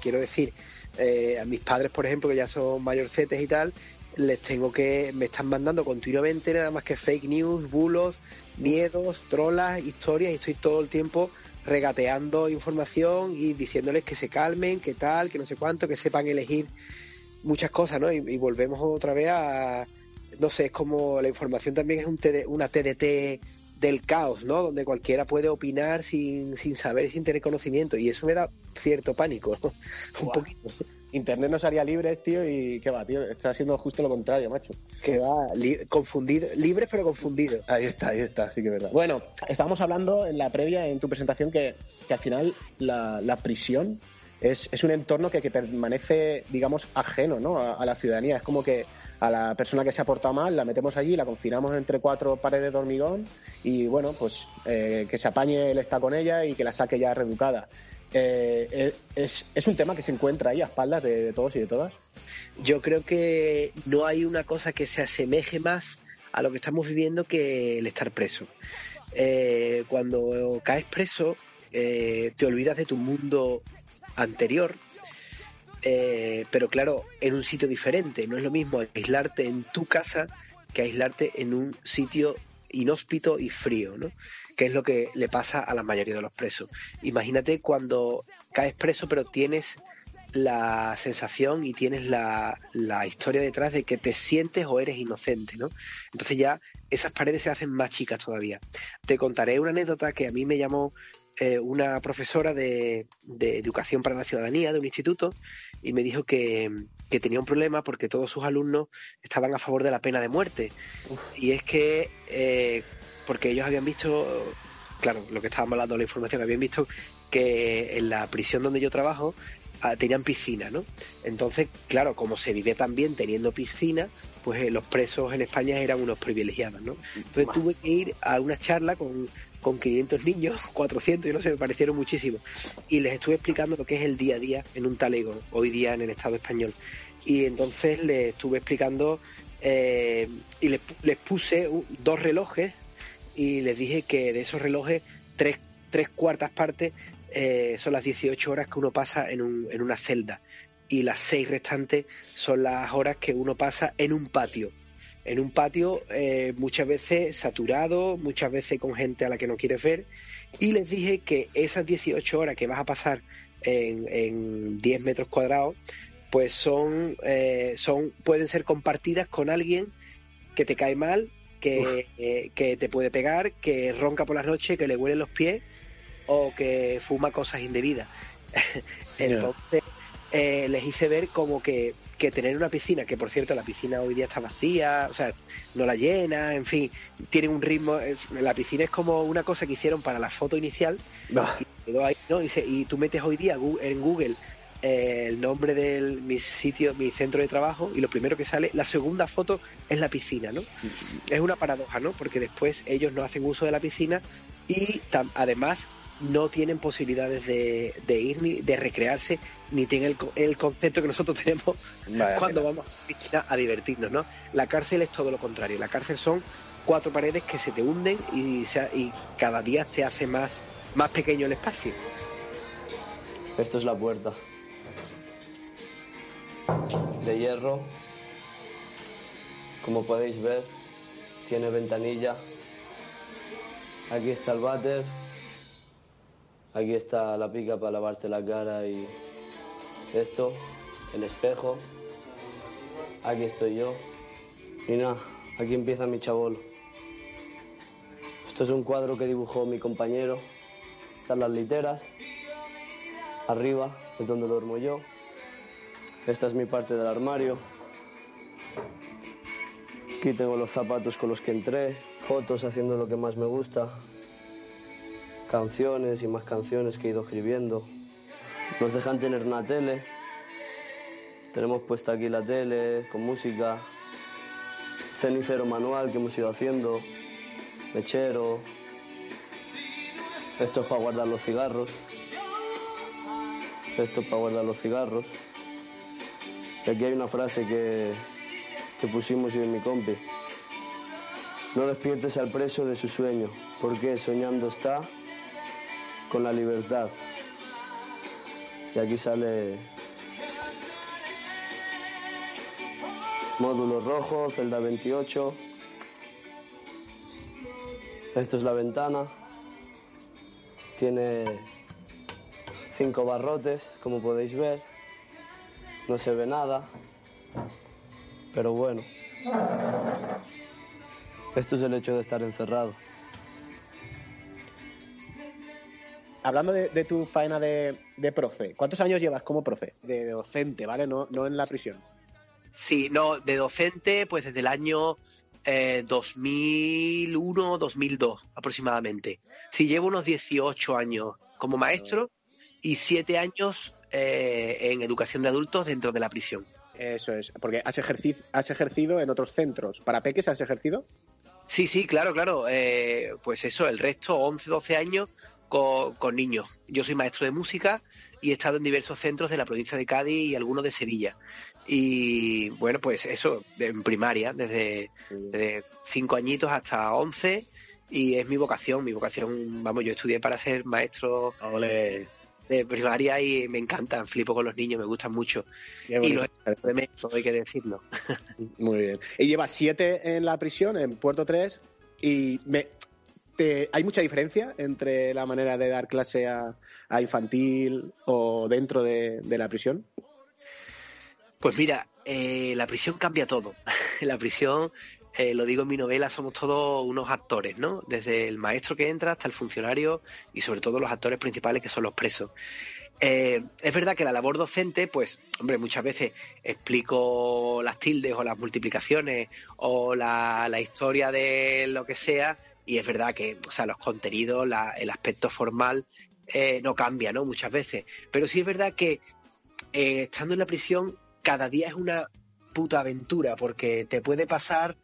Quiero decir, eh, a mis padres, por ejemplo, que ya son mayorcetes y tal, les tengo que, me están mandando continuamente nada más que fake news, bulos, miedos, trolas, historias, y estoy todo el tiempo regateando información y diciéndoles que se calmen, que tal, que no sé cuánto, que sepan elegir muchas cosas, ¿no? Y, volvemos otra vez a, no sé, es como la información también es una TDT del caos, ¿no? Donde cualquiera puede opinar sin, sin saber, sin tener conocimiento. Y eso me da cierto pánico, ¿no? [LAUGHS] Un poquito. Internet nos haría libres, tío, y qué va, tío. Está haciendo justo lo contrario, macho. Que va, li confundido, libres pero confundidos. Ahí está, ahí está, sí que es verdad. Bueno, estábamos hablando en la previa, en tu presentación, que, que al final la, la prisión es, es, un entorno que, que, permanece, digamos, ajeno ¿no? a, a, la ciudadanía. Es como que a la persona que se ha portado mal la metemos allí, la confinamos entre cuatro paredes de hormigón y, bueno, pues eh, que se apañe él está con ella y que la saque ya reeducada. Eh, es, es, un tema que se encuentra ahí a espaldas de, todos y de todas. Yo creo que no hay una cosa que se asemeje más a lo que estamos viviendo que el estar preso. Eh, cuando caes preso, eh, te olvidas de tu mundo anterior, eh, pero claro, en un sitio diferente. No es lo mismo aislarte en tu casa que aislarte en un sitio inhóspito y frío, ¿no? Que es lo que le pasa a la mayoría de los presos. Imagínate cuando caes preso, pero tienes la sensación y tienes la, la, historia detrás de que te sientes o eres inocente, ¿no? Entonces ya esas paredes se hacen más chicas todavía. Te contaré una anécdota que a mí me llamó eh, una profesora de, de, educación para la ciudadanía de un instituto y me dijo que, que, tenía un problema porque todos sus alumnos estaban a favor de la pena de muerte. Uf. Y es que, eh, porque ellos habían visto, claro, lo que estábamos hablando la información, habían visto que en la prisión donde yo trabajo tenían piscina, ¿no? Entonces, claro, como se vive también teniendo piscina, pues eh, los presos en España eran unos privilegiados, ¿no? Entonces tuve que ir a una charla con, con 500 niños, [LAUGHS] 400, yo no sé, me parecieron muchísimos, y les estuve explicando lo que es el día a día en un talego, hoy día en el Estado español. Y entonces les estuve explicando eh, y les, les puse dos relojes y les dije que de esos relojes, tres, tres cuartas partes eh, son las 18 horas que uno pasa en, un, en una celda y las seis restantes son las horas que uno pasa en un patio. En un patio eh, muchas veces saturado, muchas veces con gente a la que no quieres ver. Y les dije que esas 18 horas que vas a pasar en, en 10 metros cuadrados, pues son, eh, son, pueden ser compartidas con alguien que te cae mal, que, eh, que te puede pegar, que ronca por las noches, que le huelen los pies o que fuma cosas indebidas. [LAUGHS] Entonces, les hice ver como que que tener una piscina, que por cierto la piscina hoy día está vacía, o sea, no la llena, en fin, tiene un ritmo, es- la piscina es como una cosa que hicieron para la foto inicial y, quedó ahí, ¿no? y, se- y tú metes hoy día en Google eh, el nombre de mi sitio, mi centro de trabajo y lo primero que sale, la segunda foto es la piscina, ¿no? Es una paradoja, ¿no? Porque después ellos no hacen uso de la piscina y tam- además no tienen posibilidades de, de ir ni de recrearse ni tienen el, el concepto que nosotros [LAUGHS] tenemos Vaya cuando vamos a divertirnos, ¿no? La cárcel es todo lo contrario. La cárcel son cuatro paredes que se te hunden y, se- y cada día se hace más, más pequeño el espacio. Esto es la puerta. De hierro. Como podéis ver, tiene ventanilla. Aquí está el váter. Aquí está la pica para lavarte la cara y esto, el espejo. Aquí estoy yo. Y nada, aquí empieza mi chabolo. Esto es un cuadro que dibujó mi compañero. Están las literas. Arriba es donde duermo yo. Esta es mi parte del armario. Aquí tengo los zapatos con los que entré, fotos haciendo lo que más me gusta, canciones y más canciones que he ido escribiendo. Nos dejan tener una tele. Tenemos puesta aquí la tele con música, cenicero manual que hemos ido haciendo, mechero. Esto es para guardar los cigarros. Esto es para guardar los cigarros. Y aquí hay una frase que, que pusimos yo y mi compi. No despiertes al preso de su sueño, porque soñando está con la libertad. Y aquí sale módulo rojo, celda 28. Esto es la ventana. Tiene cinco barrotes, como podéis ver. No se ve nada. Pero bueno. Esto es el hecho de estar encerrado. Hablando de, de tu faena de, de profe, ¿cuántos años llevas como profe? De docente, ¿vale? No, no en la prisión. Sí, no, de docente, pues desde el año eh, 2001, 2002 aproximadamente. Sí, llevo unos 18 años como maestro y 7 años eh, en educación de adultos dentro de la prisión. Eso es, porque has, ejerci- has ejercido en otros centros. ¿Para peques has ejercido? Sí, sí, claro, claro. Eh, pues eso, el resto, 11, 12 años con, con niños. Yo soy maestro de música y he estado en diversos centros de la provincia de Cádiz y algunos de Sevilla. Y bueno, pues eso, en primaria, desde, desde 5 añitos hasta 11. Y es mi vocación, mi vocación, vamos, yo estudié para ser maestro de primaria y me encantan, flipo con los niños, me gustan mucho. Y los de menos, hay que decirlo. [LAUGHS] Muy bien. Y llevas siete en la prisión, en Puerto 3, y me, ¿hay mucha diferencia entre la manera de dar clase a, infantil o dentro de, la prisión? Pues mira, eh, la prisión cambia todo. [LAUGHS] la prisión, eh, lo digo en mi novela, somos todos unos actores, ¿no? Desde el maestro que entra hasta el funcionario y sobre todo los actores principales que son los presos. Eh, es verdad que la labor docente, pues, hombre, muchas veces explico las tildes o las multiplicaciones o la historia de lo que sea y es verdad que, o sea, los contenidos, la- el aspecto formal eh, no cambia, ¿no? Muchas veces. Pero sí es verdad que eh, estando en la prisión cada día es una puta aventura porque te puede pasar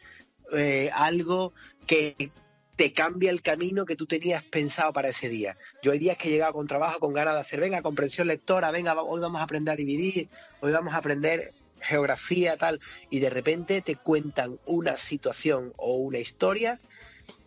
eh, algo que te cambia el camino que tú tenías pensado para ese día. Yo hay días que he llegado con trabajo, con ganas de hacer, venga, comprensión lectora, venga, hoy vamos a aprender a dividir, hoy vamos a aprender geografía, tal, y de repente te cuentan una situación o una historia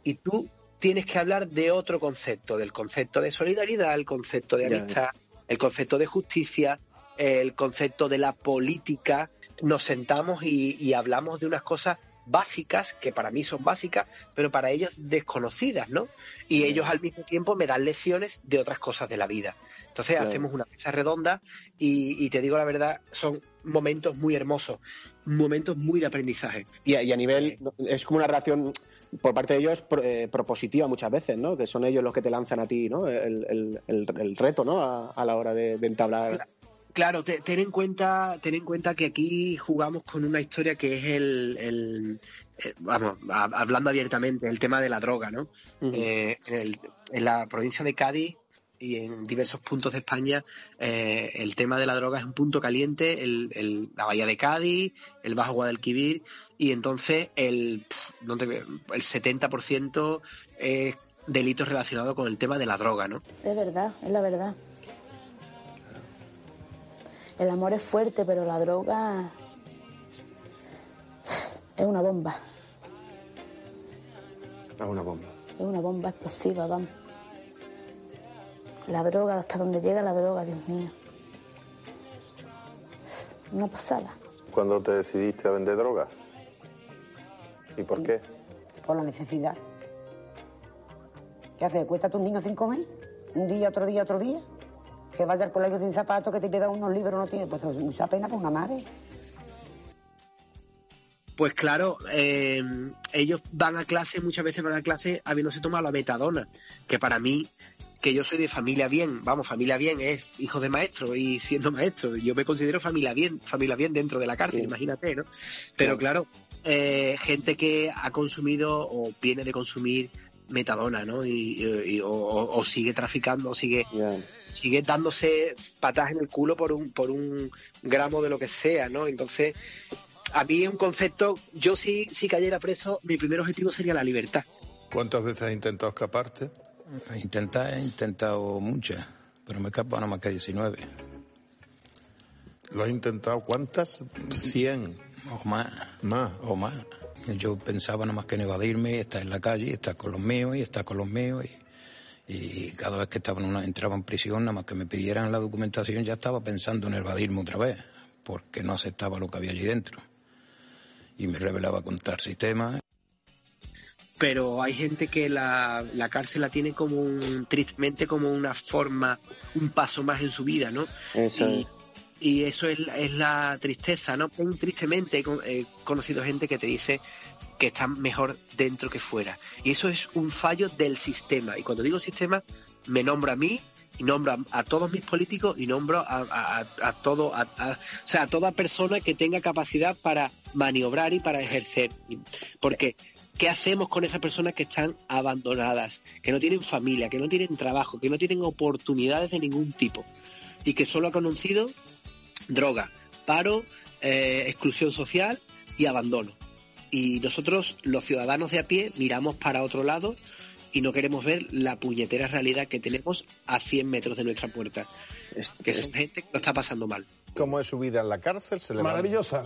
y tú tienes que hablar de otro concepto, del concepto de solidaridad, el concepto de amistad, el concepto de justicia, el concepto de la política. Nos sentamos y, y hablamos de unas cosas básicas, que para mí son básicas, pero para ellos desconocidas, ¿no? Y ellos al mismo tiempo me dan lecciones de otras cosas de la vida. Entonces hacemos una mesa redonda y, y te digo la verdad, son momentos muy hermosos, momentos muy de aprendizaje. Y a, y a nivel, es como una relación por parte de ellos pro- eh, propositiva muchas veces, ¿no? Que son ellos los que te lanzan a ti, ¿no? El, el- el- el reto, ¿no? A, a la hora de, de entablar Claro, te- ten en cuenta, ten en cuenta que aquí jugamos con una historia que es el, el- eh, vamos, a- hablando abiertamente, el tema de la droga, ¿no? Eh, en la provincia de Cádiz y en diversos puntos de España, eh, el tema de la droga es un punto caliente, el, el- la bahía de Cádiz, el Bajo Guadalquivir, y entonces el, no te- el 70% es delitos relacionados con el tema de la droga, ¿no? Es verdad, es la verdad. El amor es fuerte, pero la droga es una bomba. Es una bomba. Es una bomba explosiva, vamos. La droga, hasta donde llega la droga, Dios mío. Una pasada. ¿Cuándo te decidiste a vender drogas? ¿Y por qué? por la necesidad. ¿Qué haces? ¿Cuesta a tus niños sin comer? ¿Un día, otro día, otro día? Que vaya al colegio sin zapatos, que te quedan unos libros, no tiene. Pues mucha pena por una madre. Pues claro, eh, ellos van a clase, muchas veces van a clase habiéndose tomado la metadona, que para mí, que yo soy de familia bien, vamos, familia bien es hijo de maestro y siendo maestro, yo me considero familia bien, familia bien dentro de la cárcel, imagínate, ¿no? Pero claro, eh, gente que ha consumido o viene de consumir metadona, ¿no? Y, y- o, o- o sigue traficando, o sigue, sigue dándose patas en el culo por un, por un gramo de lo que sea, ¿no? Entonces, a mí es un concepto, yo si, si cayera preso, mi primer objetivo sería la libertad. ¿Cuántas veces has intentado escaparte? Intentar, he intentado muchas, pero me he escapado nada más que 19. ¿Lo has intentado cuántas? 100. O más. Más. O más. Yo pensaba nada más que en evadirme, estar en la calle, estar con los míos y estar con los míos. Y, y cada vez que estaba en una, entraba en prisión, nada más que me pidieran la documentación, ya estaba pensando en evadirme otra vez, porque no aceptaba lo que había allí dentro. Y me rebelaba contra el sistema. Pero hay gente que la, la cárcel la tiene como un, tristemente como una forma, un paso más en su vida, ¿no? Eso y, y eso es, es la tristeza, ¿no? Tristemente he con- he conocido gente que te dice que están mejor dentro que fuera. Y eso es un fallo del sistema. Y cuando digo sistema, me nombro a mí y nombro a, todos mis políticos y nombro a, a- a- todo, a, a- o sea, a toda persona que tenga capacidad para maniobrar y para ejercer. Porque, ¿qué hacemos con esas personas que están abandonadas, que no tienen familia, que no tienen trabajo, que no tienen oportunidades de ningún tipo y que solo ha conocido droga, paro, eh, exclusión social y abandono? Y nosotros, los ciudadanos de a pie, miramos para otro lado y no queremos ver la puñetera realidad que tenemos a 100 metros de nuestra puerta. que son gente que lo está pasando mal. ¿Cómo es su vida en la cárcel? Maravillosa.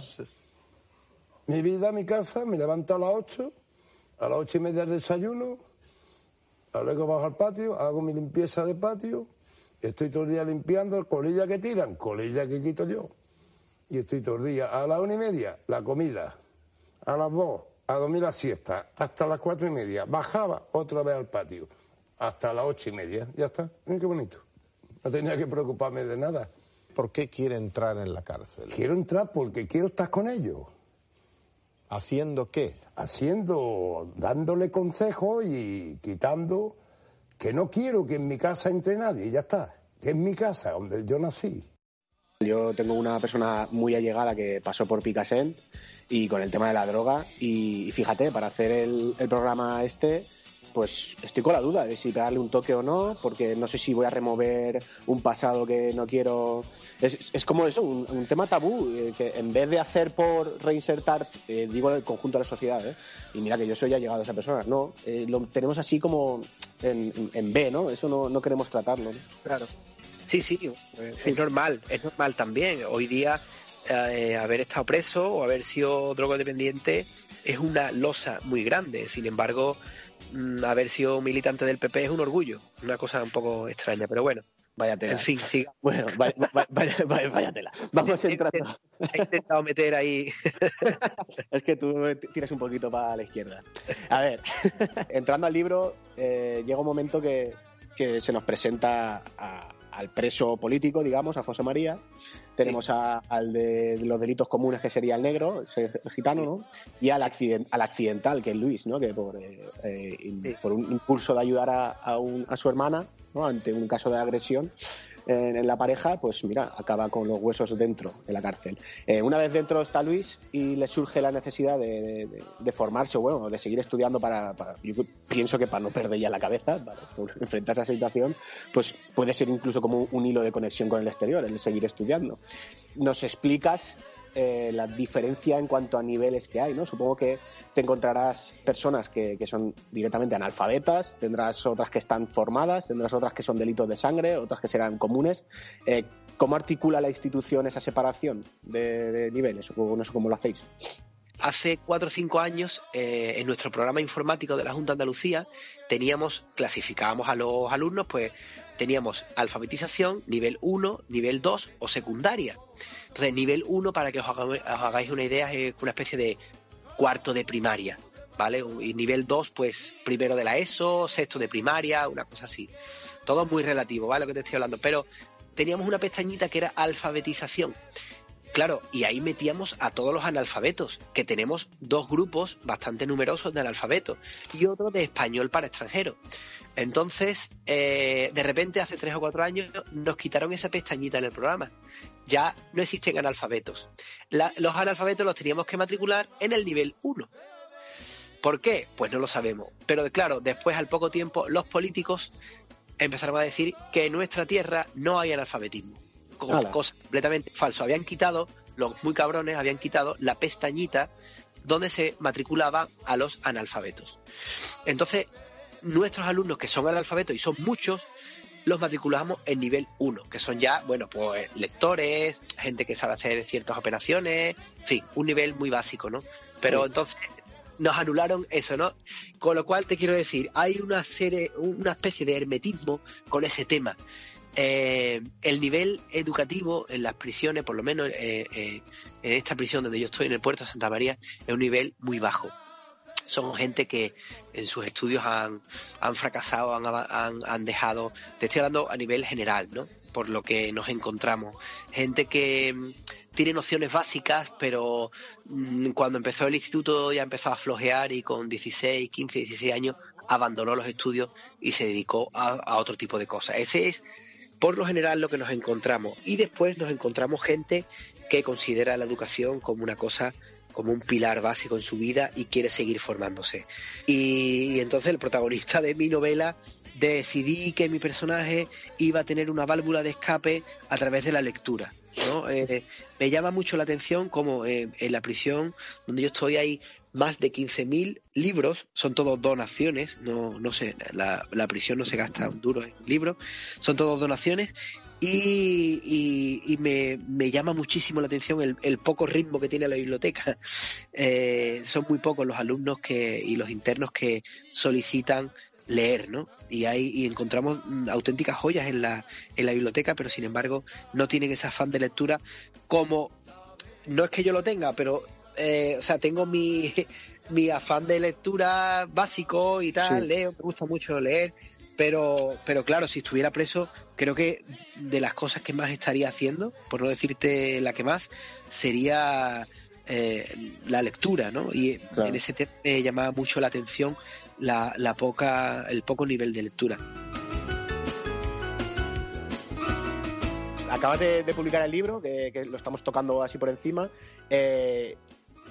Mi vida, mi casa, me levanto a las 8, a las ocho y media el desayuno, luego bajo al patio, hago mi limpieza de patio, estoy todo el día limpiando, colilla que tiran, colilla que quito yo. Y estoy todo el día, a las una y media, la comida, a las dos, a dormir la siesta, hasta las cuatro y media, bajaba otra vez al patio, hasta las ocho y media, ya está, Miren qué bonito. No tenía que preocuparme de nada. ¿Por qué quiere entrar en la cárcel? Quiero entrar porque quiero estar con ellos. ¿Haciendo qué? Haciendo, dándole consejos y quitando que no quiero que en mi casa entre nadie, ya está. Que es mi casa, donde yo nací. Yo tengo una persona muy allegada que pasó por Picasen y con el tema de la droga y, y fíjate, para hacer el, el programa este, pues estoy con la duda de si pegarle un toque o no, porque no sé si voy a remover un pasado que no quiero. Es, es como eso, un, tema tabú, eh, que en vez de hacer por reinsertar, eh, digo el conjunto de la sociedad, ¿eh? y mira que yo soy allegado a esa persona, no, eh, lo tenemos así como en, en- B, ¿no? Eso no, no queremos tratarlo. ¿no? Claro. Sí, sí, es normal, es normal también. Hoy día haber estado preso o haber sido drogodependiente es una losa muy grande. Sin embargo, haber sido militante del PP es un orgullo, una cosa un poco extraña, pero bueno. Vaya tela. En fin, sí. Bueno, vaya, vaya, vaya, vaya tela. Vamos entrando. He intentado meter ahí. [LAUGHS] Es que tú tiras un poquito para la izquierda. A ver, [LAUGHS] entrando al libro, eh, llega un momento que, que se nos presenta a- al preso político, digamos, a José María. Tenemos a- al de los delitos comunes, que sería el negro, el gitano, ¿no? Y al, accident- al accidental, que es Luis, ¿no? Que por, eh, eh, por un impulso de ayudar a, a un- a su hermana, ¿no? Ante un caso de agresión, en, la pareja, pues mira, acaba con los huesos dentro de la cárcel. Eh, una vez dentro está Luis y le surge la necesidad de, de- de formarse bueno, de seguir estudiando para, para- yo pienso que para no perder ya la cabeza, [LAUGHS] para enfrentar esa situación, pues puede ser incluso como un hilo de conexión con el exterior, el seguir estudiando. Nos explicas eh, la diferencia en cuanto a niveles que hay, ¿no? Supongo que te encontrarás personas que, son directamente analfabetas, tendrás otras que están formadas, tendrás otras que son delitos de sangre, otras que serán comunes. Eh, ¿Cómo articula la institución esa separación de, niveles? No sé cómo lo hacéis. Hace cuatro o cinco años, eh, en nuestro programa informático de la Junta de Andalucía, teníamos, clasificábamos a los alumnos, pues teníamos alfabetización, nivel 1, nivel 2 o secundaria. Entonces, nivel 1, para que os hagáis una idea, es una especie de cuarto de primaria, ¿vale? Y nivel 2, pues primero de la ESO, sexto de primaria, una cosa así. Todo muy relativo, ¿vale? Lo que te estoy hablando. Pero teníamos una pestañita que era alfabetización. Claro, y ahí metíamos a todos los analfabetos, que tenemos dos grupos bastante numerosos de analfabetos y otro de español para extranjeros. Entonces, eh, de repente, hace tres o cuatro años, nos quitaron esa pestañita en el programa. Ya no existen analfabetos. La- los analfabetos los teníamos que matricular en el nivel 1. ¿Por qué? Pues no lo sabemos. Pero claro, después, al poco tiempo, los políticos empezaron a decir que en nuestra tierra no hay analfabetismo co- Ala. cosa completamente falso. Habían quitado, los muy cabrones habían quitado la pestañita donde se matriculaba a los analfabetos. Entonces, nuestros alumnos que son analfabetos y son muchos, los matriculamos en nivel 1, que son ya, bueno, pues lectores, gente que sabe hacer ciertas operaciones, en fin, un nivel muy básico, ¿no? Pero Sí. entonces nos anularon eso, ¿no? Con lo cual te quiero decir, hay una serie, una especie de hermetismo con ese tema. Eh, el nivel educativo en las prisiones, por lo menos eh, eh, en esta prisión donde yo estoy, en el puerto de Santa María, es un nivel muy bajo. Son gente que en sus estudios han, han fracasado, han, han, han dejado, te estoy hablando a nivel general, ¿no? Por lo que nos encontramos. Gente que mm, tiene nociones básicas, pero mm, cuando empezó el instituto ya empezó a flojear y con 16, 15, 16 años abandonó los estudios y se dedicó a otro tipo de cosas. Ese es por lo general lo que nos encontramos. Y después nos encontramos gente que considera la educación como una cosa, como un pilar básico en su vida y quiere seguir formándose. Y, entonces el protagonista de mi novela decidí que mi personaje iba a tener una válvula de escape a través de la lectura. ¿no? Eh, me llama mucho la atención como eh, en la prisión donde yo estoy hay más de 15.000 libros, son todos donaciones, no, no sé, la, la prisión no se gasta un duro en libros, son todos donaciones y, y- y me, me llama muchísimo la atención el, el poco ritmo que tiene la biblioteca. [LAUGHS] Eh, son muy pocos los alumnos que, y los internos que solicitan leer, ¿no? Y ahí y encontramos mm, auténticas joyas en la, en la biblioteca, pero sin embargo no tienen ese afán de lectura como no es que yo lo tenga, pero eh, o sea, tengo mi, [LAUGHS] mi afán de lectura básico y tal, Sí. leo, me gusta mucho leer, pero, pero claro, si estuviera preso, creo que de las cosas que más estaría haciendo, por no decirte la que más, sería eh, la lectura, ¿no? Y en ese tema me llamaba mucho la atención la, la poca, el poco nivel de lectura. Acabas de, de publicar el libro, que, que lo estamos tocando así por encima. Eh,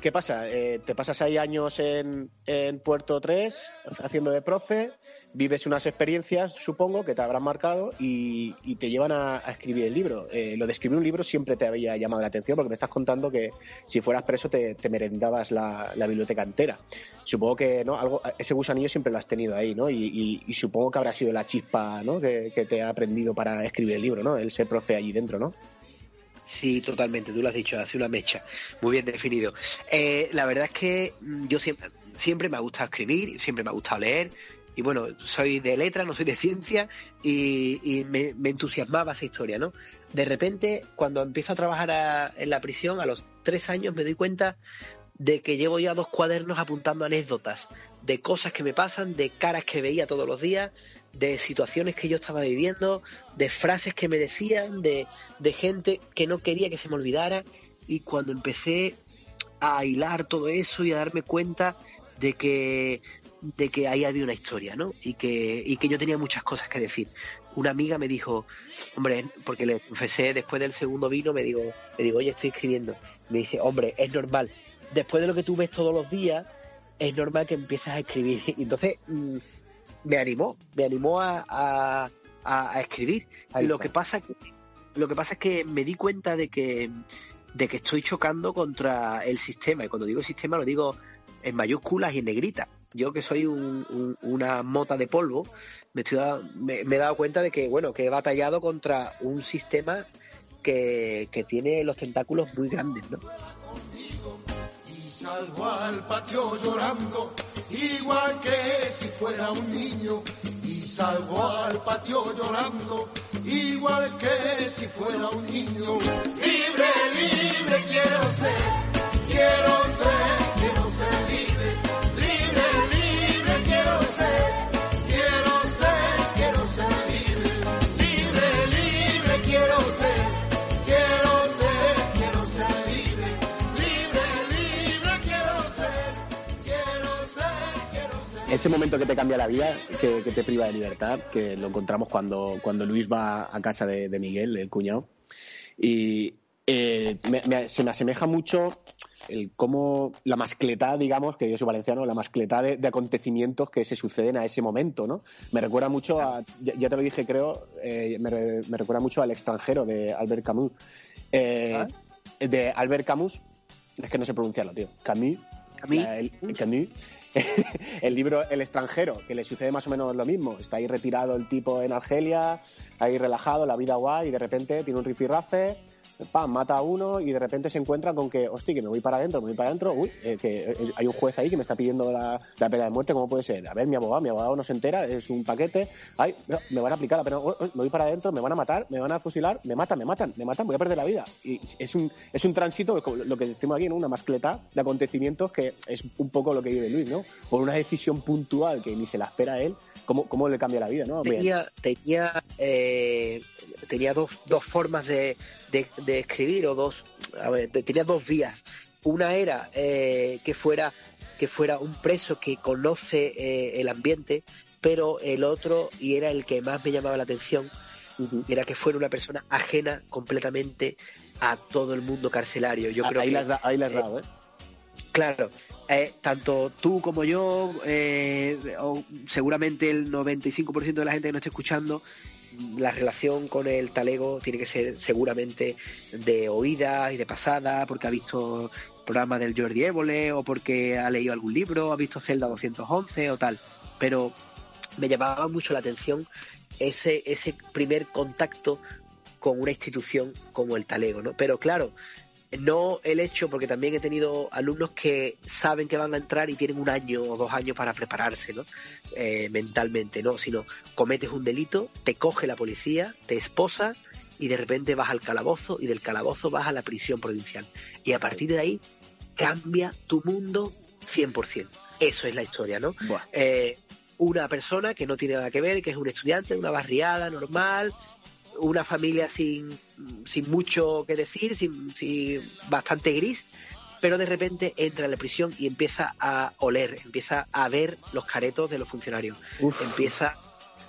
¿Qué pasa? Eh, te pasas ahí años en, en Puerto 3 haciendo de profe, vives unas experiencias, supongo, que te habrán marcado y, y te llevan a, escribir el libro. Eh, lo de escribir un libro siempre te había llamado la atención porque me estás contando que si fueras preso te, te merendabas la, la biblioteca entera. Supongo que no algo ese gusanillo siempre lo has tenido ahí, ¿no? Y, y- y supongo que habrá sido la chispa ¿no? que, que te ha aprendido para escribir el libro, ¿no? El ser profe allí dentro, ¿no? Sí, totalmente, tú lo has dicho, hace una mecha, muy bien definido. Eh, la verdad es que mm, yo siempre, me ha gustado escribir, siempre me ha gustado leer, y bueno, soy de letra, no soy de ciencia, y, me entusiasmaba esa historia, ¿no? De repente, cuando empiezo a trabajar a- en la prisión, a los tres años me doy cuenta de que llevo ya dos cuadernos apuntando anécdotas de cosas que me pasan, de caras que veía todos los días, de situaciones que yo estaba viviendo, de frases que me decían, de, de gente que no quería que se me olvidara. Y cuando empecé a hilar todo eso y a darme cuenta de que de que ahí había una historia, ¿no? Y que, y que yo tenía muchas cosas que decir. Una amiga me dijo, hombre, porque le confesé después del segundo vino, me digo, me digo, oye, estoy escribiendo. Me dice, hombre, es normal. Después de lo que tú ves todos los días, es normal que empieces a escribir. [LAUGHS] Y entonces mm, me animó, me animó a, a- a- a escribir. Ahí lo está. que pasa que lo que pasa es que me di cuenta de que de que estoy chocando contra el sistema y cuando digo sistema lo digo en mayúsculas y en negrita. Yo que soy un- un- una mota de polvo, me, estoy da- me, me he dado cuenta de que bueno que he batallado contra un sistema que, que tiene los tentáculos muy grandes, ¿no? Y salgo al patio llorando, igual que si fuera un niño. Y salgo al patio llorando, igual que si fuera un niño. Libre, libre quiero ser, quiero ser, Ese momento que te cambia la vida, que, que te priva de libertad, que lo encontramos cuando, cuando Luis va a casa de, de Miguel, el cuñado. Y eh, me- me- se me asemeja mucho el cómo la mascletá, digamos, que yo soy valenciano, la mascletá de, de acontecimientos que se suceden a ese momento, ¿no? Me recuerda mucho a, ya, ya te lo dije, creo, eh, me, me recuerda mucho al extranjero de Albert Camus. Eh, De Albert Camus, es que no sé pronunciarlo, tío. Camus. La- el, Camus. [LAUGHS] el libro El extranjero, que le sucede más o menos lo mismo. Está ahí retirado el tipo en Argelia, ahí relajado, la vida guay, y de repente tiene un rifirrafe, pam, mata a uno y de repente se encuentra con que, hostia, que me voy para adentro, me voy para adentro, uy, eh, que eh, hay un juez ahí que me está pidiendo la, pena de muerte, ¿cómo puede ser? A ver, mi abogado, mi abogado no se entera, es un paquete, ay, me van a aplicar la pena, uy, uy, me voy para adentro, me van a matar, me van a fusilar, me matan, me matan, me matan, voy a perder la vida. Y es un, es un tránsito, lo que decimos aquí, ¿no? Una mascleta de acontecimientos que es un poco lo que vive Luis, ¿no? Por una decisión puntual que ni se la espera él, ¿cómo, cómo le cambia la vida, no? Tenía tenía eh, tenía dos, dos formas de, de- de escribir o dos a ver, te- tenía dos vías una era eh, que fuera que fuera un preso que conoce eh, el ambiente pero el otro y era el que más me llamaba la atención era que fuera una persona ajena completamente a todo el mundo carcelario yo Ah, creo ahí que le has da- ahí le has eh, dado, ¿eh? Claro, eh, tanto tú como yo, eh, o seguramente el 95% de la gente que nos esté escuchando, la relación con el talego tiene que ser seguramente de oídas y de pasada, porque ha visto programas del Jordi Évole o porque ha leído algún libro, ha visto Celda 211 o tal. Pero me llamaba mucho la atención ese, ese primer contacto con una institución como el talego, ¿no? Pero claro, no el hecho, porque también he tenido alumnos que saben que van a entrar y tienen un año o dos años para prepararse, ¿no? Eh, mentalmente, ¿no? Sino cometes un delito, te coge la policía, te esposa y de repente vas al calabozo y del calabozo vas a la prisión provincial. Y a partir de ahí cambia tu mundo 100%. Eso es la historia, ¿no? Eh, una persona que no tiene nada que ver, que es un estudiante de una barriada normal, una familia sin, sin mucho que decir, sin, sin bastante gris, pero de repente entra en la prisión y empieza a oler, empieza a ver los caretos de los funcionarios, empieza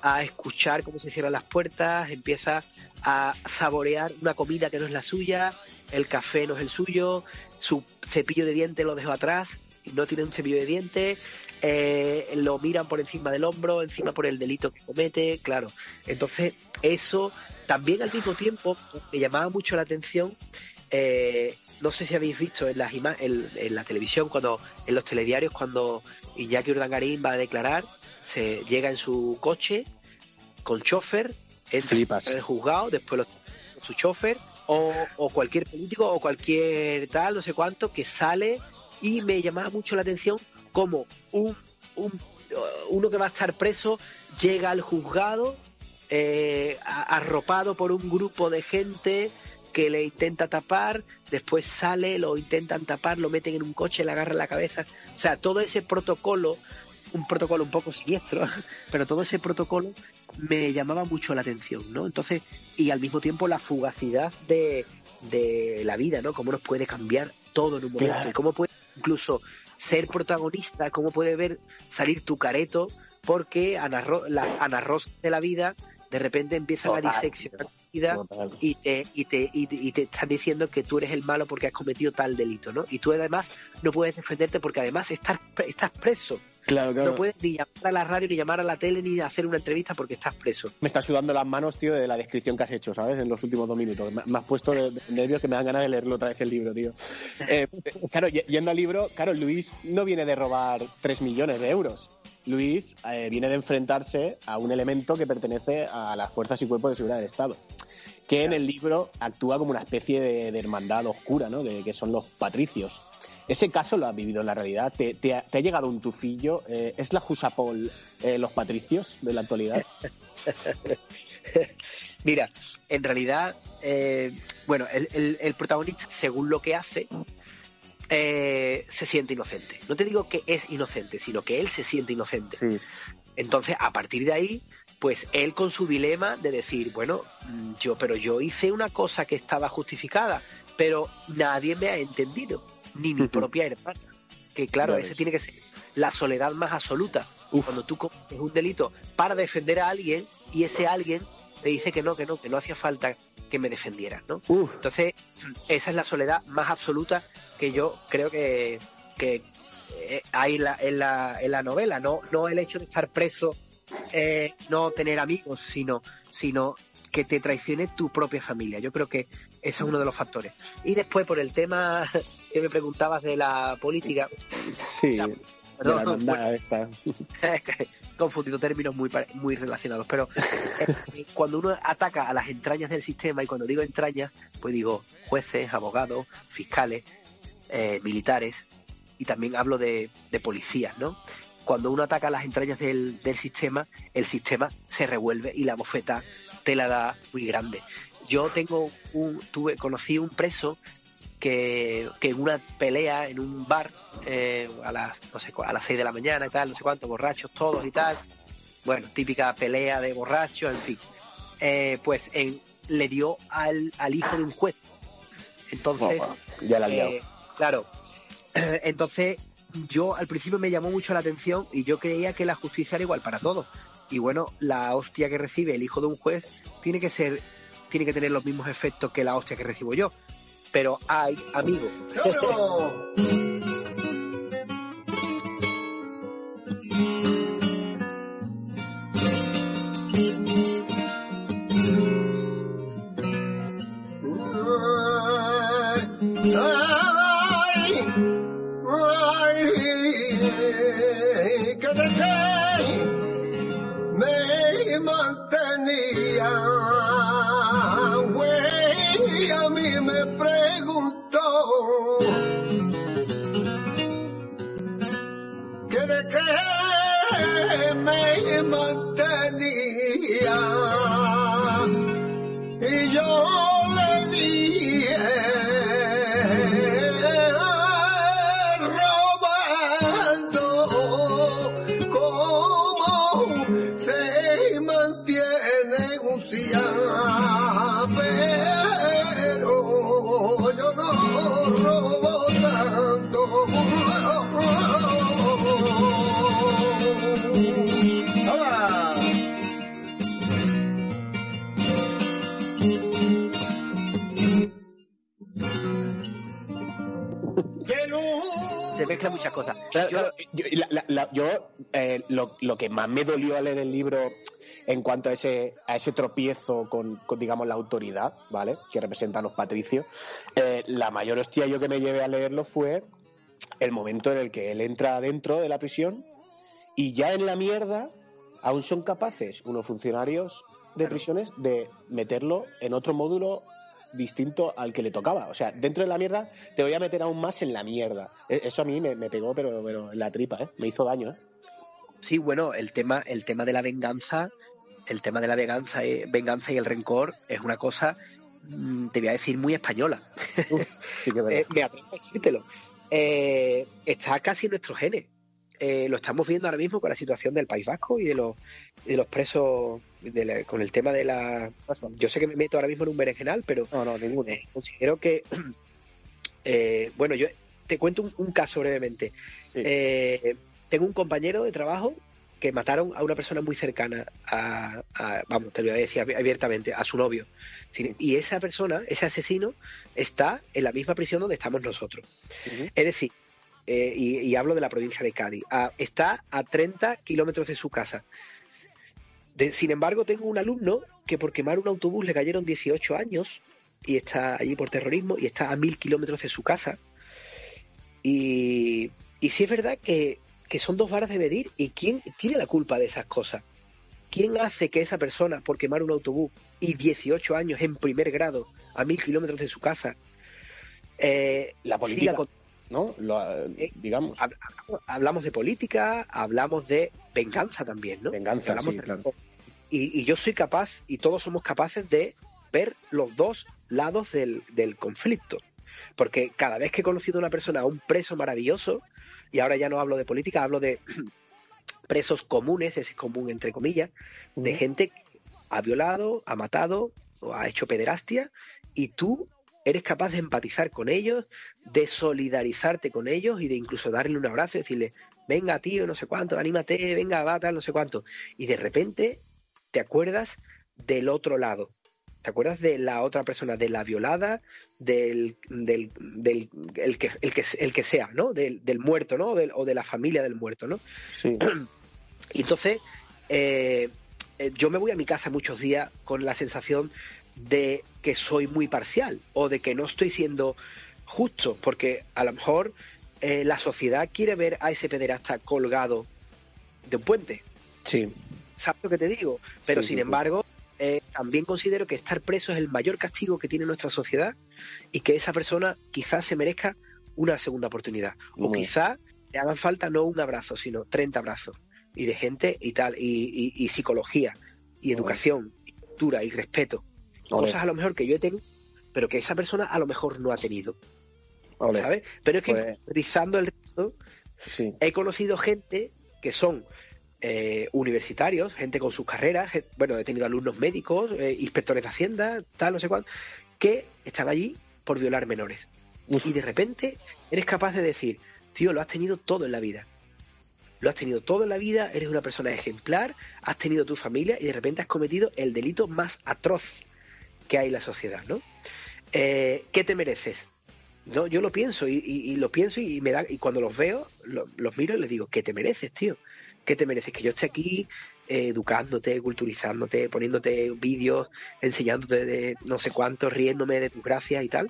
a escuchar cómo se cierran las puertas, empieza a saborear una comida que no es la suya, el café no es el suyo, su cepillo de dientes lo dejó atrás, no tiene un cepillo de dientes, eh, lo miran por encima del hombro, encima por el delito que comete, claro. Entonces, eso también al mismo tiempo me llamaba mucho la atención. eh, no sé si habéis visto en, las ima- en, en la televisión, cuando en los telediarios, cuando Iñaki Urdangarín va a declarar, se llega en su coche con chofer, entra en el juzgado, después lo su chofer, o, o cualquier político o cualquier tal, no sé cuánto, que sale y me llamaba mucho la atención como un, un uno que va a estar preso llega al juzgado eh, arropado por un grupo de gente que le intenta tapar, después sale, lo intentan tapar, lo meten en un coche, le agarran la cabeza. O sea, todo ese protocolo, un protocolo un poco siniestro, [LAUGHS] pero todo ese protocolo me llamaba mucho la atención, ¿no? Entonces, y al mismo tiempo la fugacidad de, de la vida, ¿no? Cómo nos puede cambiar todo en un momento Claro. y cómo puede incluso ser protagonista, cómo puede ver salir tu careto, porque Ana las Ana Rosa de la vida de repente empiezan a Total, diseccionar tu vida Total. y te, y, te, y, te- y te están diciendo que tú eres el malo porque has cometido tal delito, ¿no? Y tú además no puedes defenderte porque además estás, estás preso. Claro, claro. No puedes ni llamar a la radio, ni llamar a la tele, ni hacer una entrevista porque estás preso. Me está sudando las manos, tío, de la descripción que has hecho, ¿sabes? En los últimos dos minutos. Me, me has puesto de, de nervios que me dan ganas de leerlo otra vez el libro, tío. Eh, [LAUGHS] claro, yendo al libro, claro, Luis no viene de robar 3 millones de euros. Luis eh, viene de enfrentarse a un elemento que pertenece a las fuerzas y cuerpos de seguridad del Estado. Que en el libro actúa como una especie de, hermandad oscura, ¿no? Que, que son los patricios. ¿Ese caso lo has vivido en la realidad? ¿Te, ha, llegado un tufillo? Eh, ¿Es la Jusapol eh, los patricios de la actualidad? [LAUGHS] Mira, en realidad, bueno, el protagonista, según lo que hace, eh, se siente inocente. No te digo que es inocente, sino que él se siente inocente. Entonces, a partir de ahí, pues él con su dilema de decir, bueno, mm, yo, pero yo hice una cosa que estaba justificada, pero nadie me ha entendido, ni mi propia hermana. Que claro, ese tiene que ser la soledad más absoluta. Cuando tú cometes un delito para defender a alguien y ese alguien te dice que no, que no, que no hacía falta que me defendieras, ¿no? Entonces, esa es la soledad más absoluta que yo creo que, que eh, hay en la, en, la, en la novela, no, no el hecho de estar preso, eh, no tener amigos, sino, sino que te traicione tu propia familia. Yo creo que ese es uno de los factores. Y después, por el tema [LAUGHS] que me preguntabas de la política, Sí, sea, de perdón, la hermandad esta. [LAUGHS] confundido términos muy, muy relacionados, pero eh, [LAUGHS] cuando uno ataca a las entrañas del sistema, y cuando digo entrañas, pues digo jueces, abogados, fiscales, eh, militares, y también hablo de, de policías, ¿no? Cuando uno ataca a las entrañas del, del sistema, el sistema se revuelve y la bofeta te la da muy grande. Yo tengo un, tuve, conocí un preso que, que en una pelea en un bar eh, a las no sé a las 6 de la mañana y tal, no sé cuántos borrachos todos y tal. Bueno, típica pelea de borrachos, en fin. Eh, pues en- le dio al, al hijo de un juez. Entonces, ya la eh, claro. [CLEARS THROAT] Entonces, yo al principio me llamó mucho la atención y yo creía que la justicia era igual para todos. Y bueno, la hostia que recibe el hijo de un juez tiene que ser, tiene que tener los mismos efectos que la hostia que recibo yo. Pero hay, amigo. [LAUGHS] que más me dolió al leer el libro en cuanto a ese, a ese tropiezo con, con, digamos, la autoridad, ¿vale? Que representan los patricios, eh, la mayor hostia yo que me llevé a leerlo fue el momento en el que él entra adentro de la prisión y ya en la mierda aún son capaces unos funcionarios de prisiones de meterlo en otro módulo distinto al que le tocaba. O sea, dentro de la mierda te voy a meter aún más en la mierda. E- Eso a mí me, me pegó, pero, pero en la tripa, ¿eh? Me hizo daño, ¿eh? Sí, bueno, el tema, el tema de la venganza, el tema de la venganza, y- venganza y el rencor es una cosa, mm, te voy a decir, muy española. Sí que. [LAUGHS] Eh, me atrevo a decírtelo. Eh, está casi en nuestros genes. Eh, lo estamos viendo ahora mismo con la situación del País Vasco y de los, de los presos, de la- con el tema de la... Yo sé que me meto ahora mismo en un berenjenal, pero no, no, ninguno. considero que, [CLEARS THROAT] eh, bueno, yo te cuento un, un caso brevemente. Eh, tengo un compañero de trabajo que mataron a una persona muy cercana a, a- vamos, te lo voy a decir abiertamente, a su novio. Y esa persona, ese asesino, está en la misma prisión donde estamos nosotros. Es decir, eh, y, y hablo de la provincia de Cádiz, a- está a 30 kilómetros de su casa. De- sin embargo, tengo un alumno que por quemar un autobús le cayeron 18 años y está allí por terrorismo y está a mil kilómetros de su casa. Y, y sí es verdad que, que son dos varas de medir. ¿Y quién tiene la culpa de esas cosas? ¿Quién hace que esa persona, por quemar un autobús y 18 años en primer grado, a mil kilómetros de su casa, eh, La siga política, con- ¿no? Lo, Eh, digamos. hab- hablamos de política, hablamos de venganza también, ¿no? Venganza, Hablamos sí, de- claro. y, y yo soy capaz, y todos somos capaces de ver los dos lados del, del conflicto. Porque cada vez que he conocido a una persona, a un preso maravilloso, y ahora ya no hablo de política, hablo de [CLEARS THROAT] presos comunes, ese es común entre comillas, de gente que ha violado, ha matado o ha hecho pederastia, y tú eres capaz de empatizar con ellos, de solidarizarte con ellos y de incluso darle un abrazo y decirle, venga tío, no sé cuánto, anímate, venga, va, tal, no sé cuánto. Y de repente te acuerdas del otro lado. ¿Te acuerdas de la otra persona, de la violada, del, del, del el que, el que, el que sea, ¿no? Del, del muerto, ¿no? Del- o de la familia del muerto, ¿no? Sí. [CLEARS THROAT] Y entonces, eh, eh, yo me voy a mi casa muchos días con la sensación de que soy muy parcial o de que no estoy siendo justo, porque a lo mejor eh, la sociedad quiere ver a ese pederasta colgado de un puente. Sí. ¿Sabes lo que te digo? Pero Sí, sin sí. embargo, eh, también considero que estar preso es el mayor castigo que tiene nuestra sociedad y que esa persona quizás se merezca una segunda oportunidad. O quizás le hagan falta no un abrazo, sino 30 abrazos. Y de gente y tal, y, y- y psicología, y educación, y cultura, y respeto. Cosas a lo mejor que yo he tenido, pero que esa persona a lo mejor no ha tenido. ¿Sabes? Pero es que Pues- rizando el resto, Sí. he conocido gente que son eh, universitarios, gente con sus carreras, bueno, he tenido alumnos médicos, eh, inspectores de Hacienda, tal, no sé cuánto, que están allí por violar menores. Y de repente eres capaz de decir, tío, lo has tenido todo en la vida. Lo has tenido todo en la vida, eres una persona ejemplar, has tenido tu familia y de repente has cometido el delito más atroz que hay en la sociedad, ¿no? Eh, ¿Qué te mereces? No, yo lo pienso y, y- y lo pienso y me da y cuando los veo lo- los miro y les digo ¿qué te mereces, tío? ¿Qué te mereces? Que yo esté aquí eh, educándote, culturizándote, poniéndote vídeos, enseñándote de no sé cuánto, riéndome de tus gracias y tal,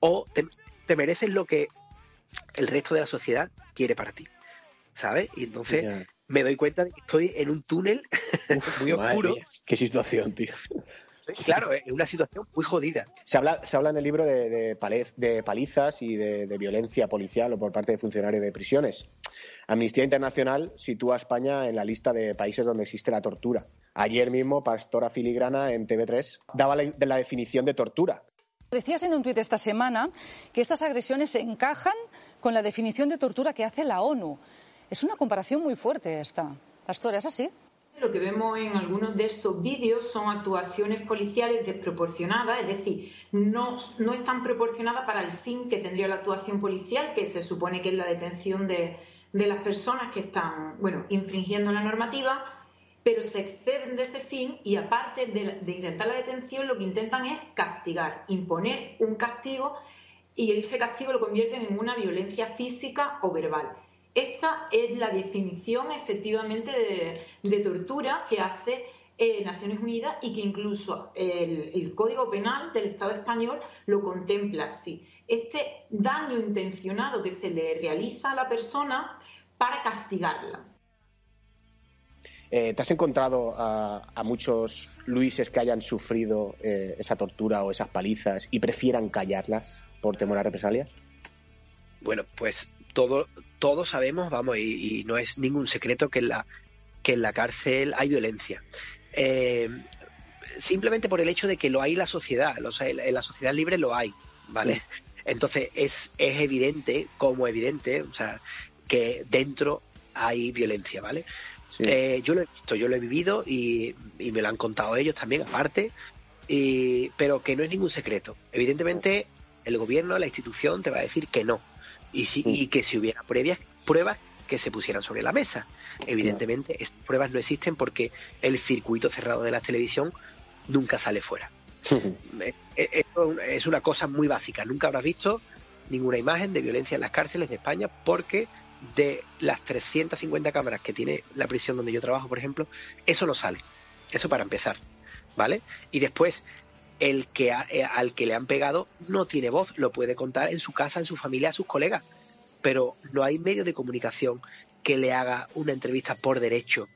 o te, te mereces lo que el resto de la sociedad quiere para ti, ¿sabes? Y entonces me doy cuenta de que estoy en un túnel [LAUGHS] muy oscuro. mía, Qué situación, tío. Claro, es una situación muy jodida. Se habla, se habla en el libro de, de palez- de palizas y de, de violencia policial o por parte de funcionarios de prisiones. Amnistía Internacional sitúa a España en la lista de países donde existe la tortura. Ayer mismo, Pastora Filigrana en TV3 daba la, de la definición de tortura. Decías en un tuit esta semana que estas agresiones encajan con la definición de tortura que hace la ONU. Es una comparación muy fuerte esta. Pastora, ¿es así? Lo que vemos en algunos de esos vídeos son actuaciones policiales desproporcionadas, es decir, no, no están proporcionadas para el fin que tendría la actuación policial, que se supone que es la detención de, de las personas que están, bueno, infringiendo la normativa, pero se exceden de ese fin y aparte de, intentar la detención, lo que intentan es castigar, imponer un castigo y ese castigo lo convierten en una violencia física o verbal. Esta es la definición efectivamente de, de tortura que hace eh, Naciones Unidas y que incluso el, el Código Penal del Estado español lo contempla así. Este daño intencionado que se le realiza a la persona para castigarla. Eh, ¿Te has encontrado a, a muchos Luises que hayan sufrido eh, esa tortura o esas palizas y prefieran callarlas por temor a represalias? Bueno, pues todo, todos sabemos, vamos, y, y no es ningún secreto que en la, que en la cárcel hay violencia. Eh, simplemente por el hecho de que lo hay en la sociedad, o sea, en la sociedad libre lo hay, ¿vale? Entonces es, es evidente, como evidente, o sea, que dentro hay violencia, ¿vale? Eh, yo lo he visto, yo lo he vivido y, y me lo han contado ellos también, aparte, y, pero que no es ningún secreto. Evidentemente, el gobierno, la institución te va a decir que no. y, si, y que si hubiera previas, pruebas que se pusieran sobre la mesa. Evidentemente, estas pruebas no existen porque el circuito cerrado de la televisión nunca sale fuera. [LAUGHS] Eh, eh, esto es una cosa muy básica. Nunca habrás visto ninguna imagen de violencia en las cárceles de España porque de las 350 cámaras que tiene la prisión donde yo trabajo, por ejemplo, eso no sale. Eso para empezar, ¿vale? Y después, el que ha- eh, al que le han pegado no tiene voz, lo puede contar en su casa, en su familia, a sus colegas, pero no hay medio de comunicación que le haga una entrevista por derecho.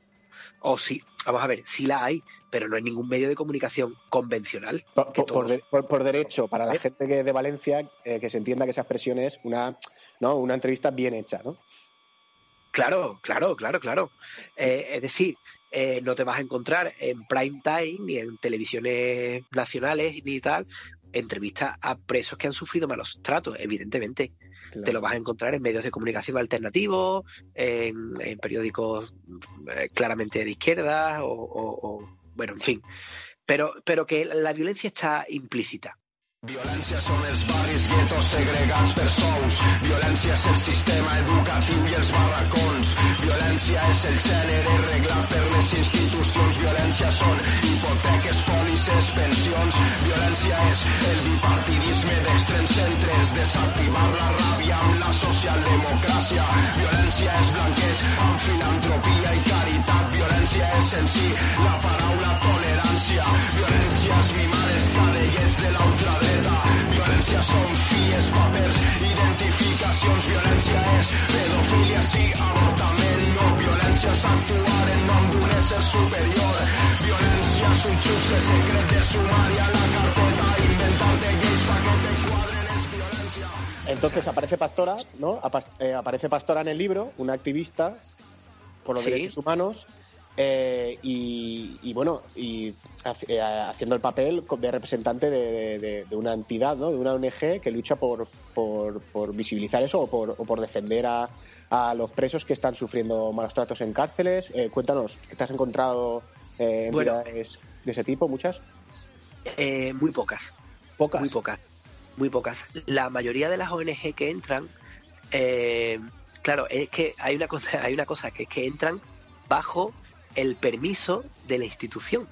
O sí, vamos a ver, sí la hay, pero no hay ningún medio de comunicación convencional. Por, que por- por todos- de- por- por derecho, para la gente que de Valencia, eh, que se entienda que esa expresión es una, ¿no? una entrevista bien hecha, ¿no? Claro, claro, claro, claro. Eh, es decir, eh, no te vas a encontrar en prime time ni en televisiones nacionales ni tal entrevistas a presos que han sufrido malos tratos, evidentemente. Te lo vas a encontrar en medios de comunicación alternativos, en, en periódicos eh, claramente de izquierda o, o- o- bueno, en fin. Pero, pero que la violencia está implícita. Violència són els barris guetos segregats per sous. Violència és el sistema educatiu i els barracons. Violència és el gènere reglat per les institucions. Violència són hipoteques, pòlisses, pensions. Violència és el bipartidisme d'extrems centres. Desactivar la ràbia amb la socialdemocràcia. Violència és blanqueig amb filantropia i caritat. Violència és en si la paraula tolerància. Violència és mimar els cadellets de la ultradreta. Violència són fies, papers, identificacions. Violència és pedofilia, sí, avortament, no. Violència és actuar en nom d'un ésser superior. Violència és un xutxe secret de sumari a la carpeta. Inventar-te lleis pa que te quadren és violència. Entonces aparece Pastora, ¿no? Apa- eh, aparece Pastora en el libro, una activista por los Sí. derechos humanos, eh, y, y, bueno, y eh, haciendo el papel de representante de, de- de una entidad, ¿no? De una ONG que lucha por, por, por visibilizar eso o por, o por defender a, a los presos que están sufriendo malos tratos en cárceles. Eh, cuéntanos, ¿qué te has encontrado eh, Bueno. entidades de ese tipo? ¿Muchas? Eh, muy pocas. Pocas. Muy pocas. Muy pocas. La mayoría de las ONG que entran, eh, claro, es que hay una cosa, [LAUGHS] hay una cosa que es que entran bajo el permiso de la institución.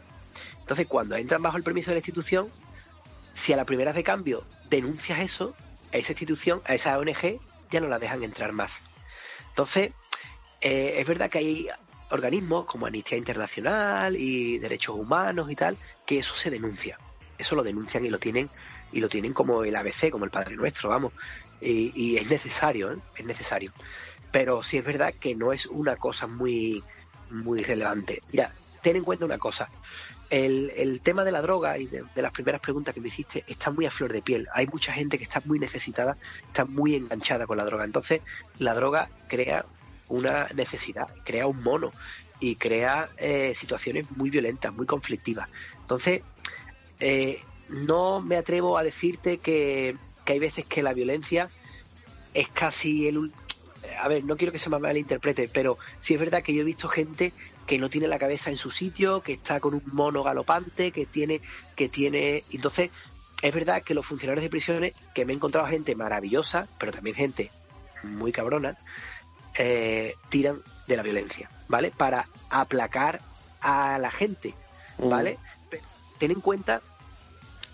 Entonces, cuando entran bajo el permiso de la institución, si a la primera de cambio denuncias eso, a esa institución, a esa ONG, ya no la dejan entrar más. Entonces, eh, es verdad que hay organismos como Amnistía Internacional y Derechos Humanos y tal, que eso se denuncia. Eso lo denuncian y lo tienen y lo tienen como el ABC, como el Padre Nuestro, vamos. Y, es necesario, ¿eh? es necesario. Pero sí es verdad que no es una cosa muy, muy relevante. Mira, ten en cuenta una cosa. El, el tema de la droga y de, las primeras preguntas que me hiciste está muy a flor de piel. Hay mucha gente que está muy necesitada, está muy enganchada con la droga. Entonces, la droga crea una necesidad, crea un mono y crea eh, situaciones muy violentas, muy conflictivas. Entonces, eh, no me atrevo a decirte que, que hay veces que la violencia es casi el... A ver, no quiero que se me malinterprete, pero sí es verdad que yo he visto gente que no tiene la cabeza en su sitio, que está con un mono galopante, que tiene, que tiene, entonces es verdad que los funcionarios de prisiones, que me he encontrado gente maravillosa, pero también gente muy cabrona, eh, tiran de la violencia, ¿vale? Para aplacar a la gente, ¿vale? Pero ten en cuenta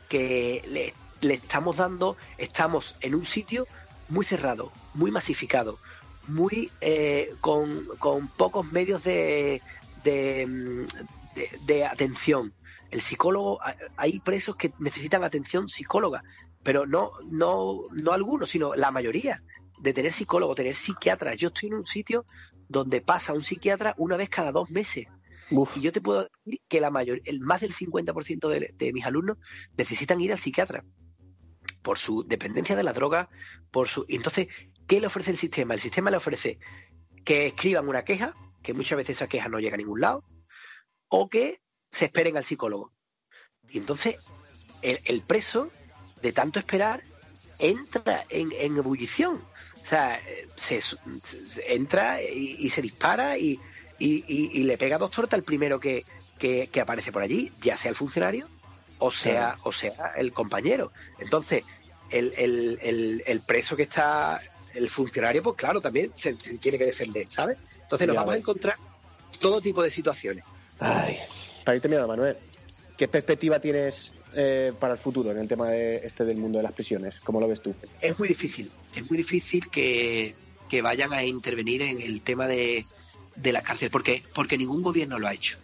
que le, le estamos dando, estamos en un sitio muy cerrado, muy masificado, muy eh, con, con pocos medios de, de, de- de atención. El psicólogo, hay- presos que necesitan atención psicóloga, pero no, no, no algunos, sino la mayoría de tener psicólogo, tener psiquiatra. Yo estoy en un sitio donde pasa un psiquiatra una vez cada dos meses. Y yo te puedo decir que la mayor, el más del 50% de, de mis alumnos necesitan ir al psiquiatra por su dependencia de la droga, por su. Entonces, ¿qué le ofrece el sistema? El sistema le ofrece que escriban una queja, que muchas veces esa queja no llega a ningún lado, o que se esperen al psicólogo. Y entonces, el, el preso, de tanto esperar, entra en, en ebullición. O sea, se, entra y, y se dispara y, y- le pega dos tortas al primero que, que- que aparece por allí, ya sea el funcionario o sea, o sea el compañero. Entonces, el, el- el- el preso que está el funcionario, pues claro, también se, se tiene que defender, ¿sabes? Entonces nos Ya vamos a encontrar todo tipo de situaciones. Ay, para ir terminando, Manuel, ¿qué perspectiva tienes eh, para el futuro en el tema de este del mundo de las prisiones? ¿Cómo lo ves tú? es muy difícil, es muy difícil que, que vayan a intervenir en el tema de, de la cárcel, porque, porque ningún gobierno lo ha hecho,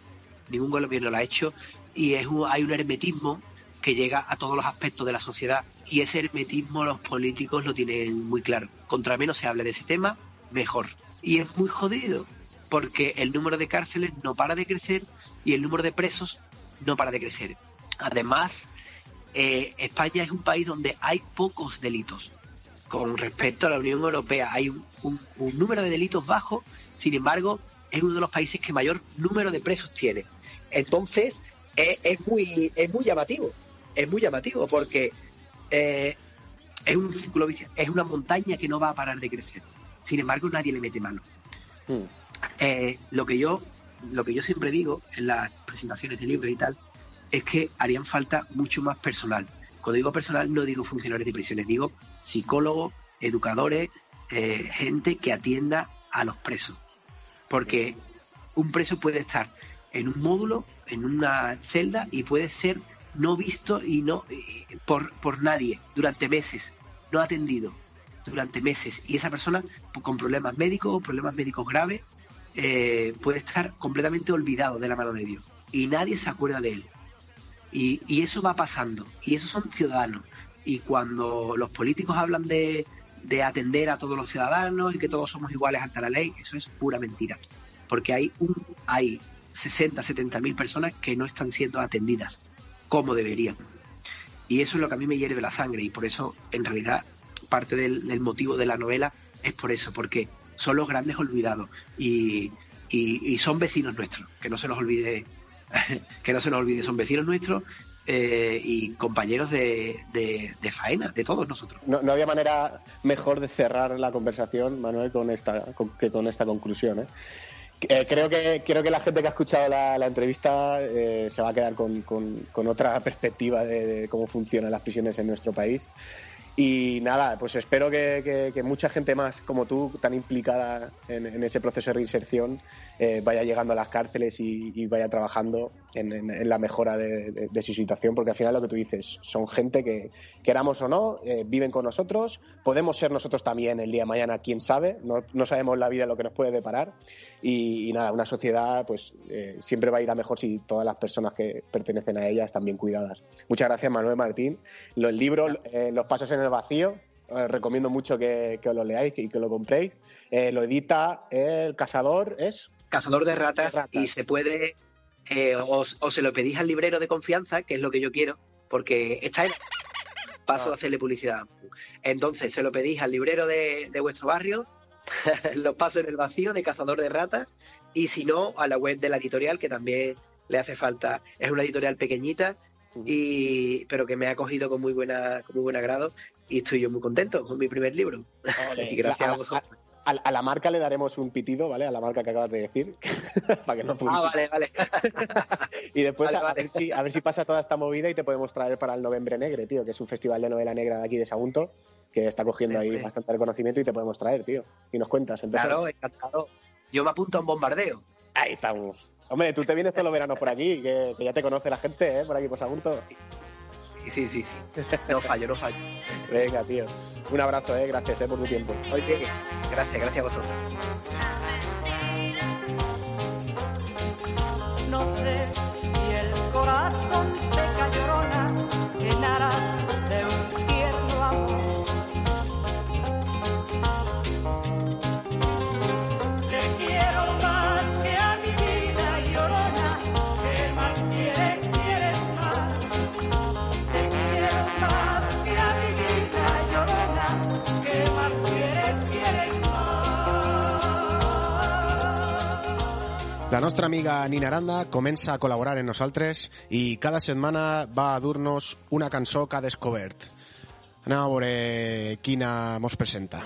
ningún gobierno lo ha hecho y es un- hay un hermetismo que llega a todos los aspectos de la sociedad y ese hermetismo los políticos lo tienen muy claro. Contra menos se hable de ese tema, mejor. Y es muy jodido, porque el número de cárceles no para de crecer y el número de presos no para de crecer. Además, eh, España es un país donde hay pocos delitos. Con respecto a la Unión Europea, hay un, un- número de delitos bajo, sin embargo, es uno de los países que mayor número de presos tiene. Entonces, es, es muy, es muy llamativo, es muy llamativo porque eh, es un círculo vicioso, es una montaña que no va a parar de crecer. Sin embargo, nadie le mete mano. Eh, lo que yo lo que yo siempre digo en las presentaciones de libros y tal es que harían falta mucho más personal. Cuando digo personal no digo funcionarios de prisiones, digo psicólogos, educadores, eh, gente que atienda a los presos. Porque un preso puede estar en un módulo, en una celda y puede ser no visto y no eh, por, por nadie durante meses, no atendido durante meses. Y esa persona pues, con problemas médicos, problemas médicos graves, eh, puede estar completamente olvidado de la mano de Dios. Y nadie se acuerda de él. Y, y eso va pasando. Y esos son ciudadanos. Y cuando los políticos hablan de, de atender a todos los ciudadanos y que todos somos iguales ante la ley, eso es pura mentira. Porque hay, un, hay 60, 70 mil personas que no están siendo atendidas como deberían. Y eso es lo que a mí me hierve la sangre. Y por eso, en realidad, parte del, motivo de la novela es por eso, porque son los grandes olvidados y, y- son vecinos nuestros, que no se nos olvide, [LAUGHS] que no se nos olvide, son vecinos nuestros eh, y compañeros de, de- de faena, de todos nosotros. No, no había manera mejor de cerrar la conversación, Manuel, con esta, con- que con esta conclusión. ¿eh? Eh, creo, que, que la gente que ha escuchado la, entrevista eh, se va a quedar con, con- otra [LAUGHS] perspectiva de, cómo funcionan las prisiones en nuestro país. Y nada, pues espero que mucha gente más como tú, tan implicada en, en ese proceso de reinserción, eh, vaya llegando a las cárceles y, vaya trabajando en, la mejora de, su situación, porque al final lo que tú dices, son gente que, queramos o no, eh, viven con nosotros, podemos ser nosotros también el día de mañana, quién sabe, no, no sabemos la vida lo que nos puede deparar, y, nada, una sociedad pues eh, siempre va a ir a mejor si todas las personas que pertenecen a ella están bien cuidadas. Muchas gracias, Manuel Martín. Los libros, Los Pasos en el Vacío, recomiendo mucho que, que lo leáis y que lo compréis. Lo edita El Cazador, ¿es? Cazador de ratas, y se puede, eh, o, o se lo pedís al librero de confianza, que es lo que yo quiero, porque está en paso a hacerle publicidad. Entonces, se lo pedís al librero de, de vuestro barrio, [LAUGHS] los paso en el vacío de Cazador de Ratas, y si no, a la web de la editorial, que también le hace falta. Es una editorial pequeñita, y, pero que me ha cogido con muy buena, con muy buen agrado, y estoy yo muy contento con mi primer libro. [LAUGHS] y gracias a, a vosotros. A- a la marca le daremos un pitido, ¿vale? A la marca que acabas de decir, [LAUGHS] para que no Ah, vale, vale. [LAUGHS] Y después Vale, a, vale. ver si, a ver si pasa toda esta movida y te podemos traer para el Novembre Negre, tío, que es un festival de novela negra de aquí de Sagunto, que está cogiendo ahí bastante reconocimiento y te podemos traer, tío. Y nos cuentas. empezamos. Claro, encantado. Yo me apunto a un bombardeo. Ahí estamos. Hombre, tú te vienes todos los veranos por aquí, que, que ya te conoce la gente, ¿eh? Por aquí, por Sagunto. Sí, sí, sí. No fallo, no fallo. Venga, tío. Un abrazo, ¿eh? Gracias, ¿eh? Por tu tiempo. Oye, gracias, gracias a vosotros. No sé si el corazón La nostra amiga Nina Aranda comença a col·laborar en nosaltres i cada setmana va a dur-nos una cançó que ha descobert. Anem a veure quina mos presenta.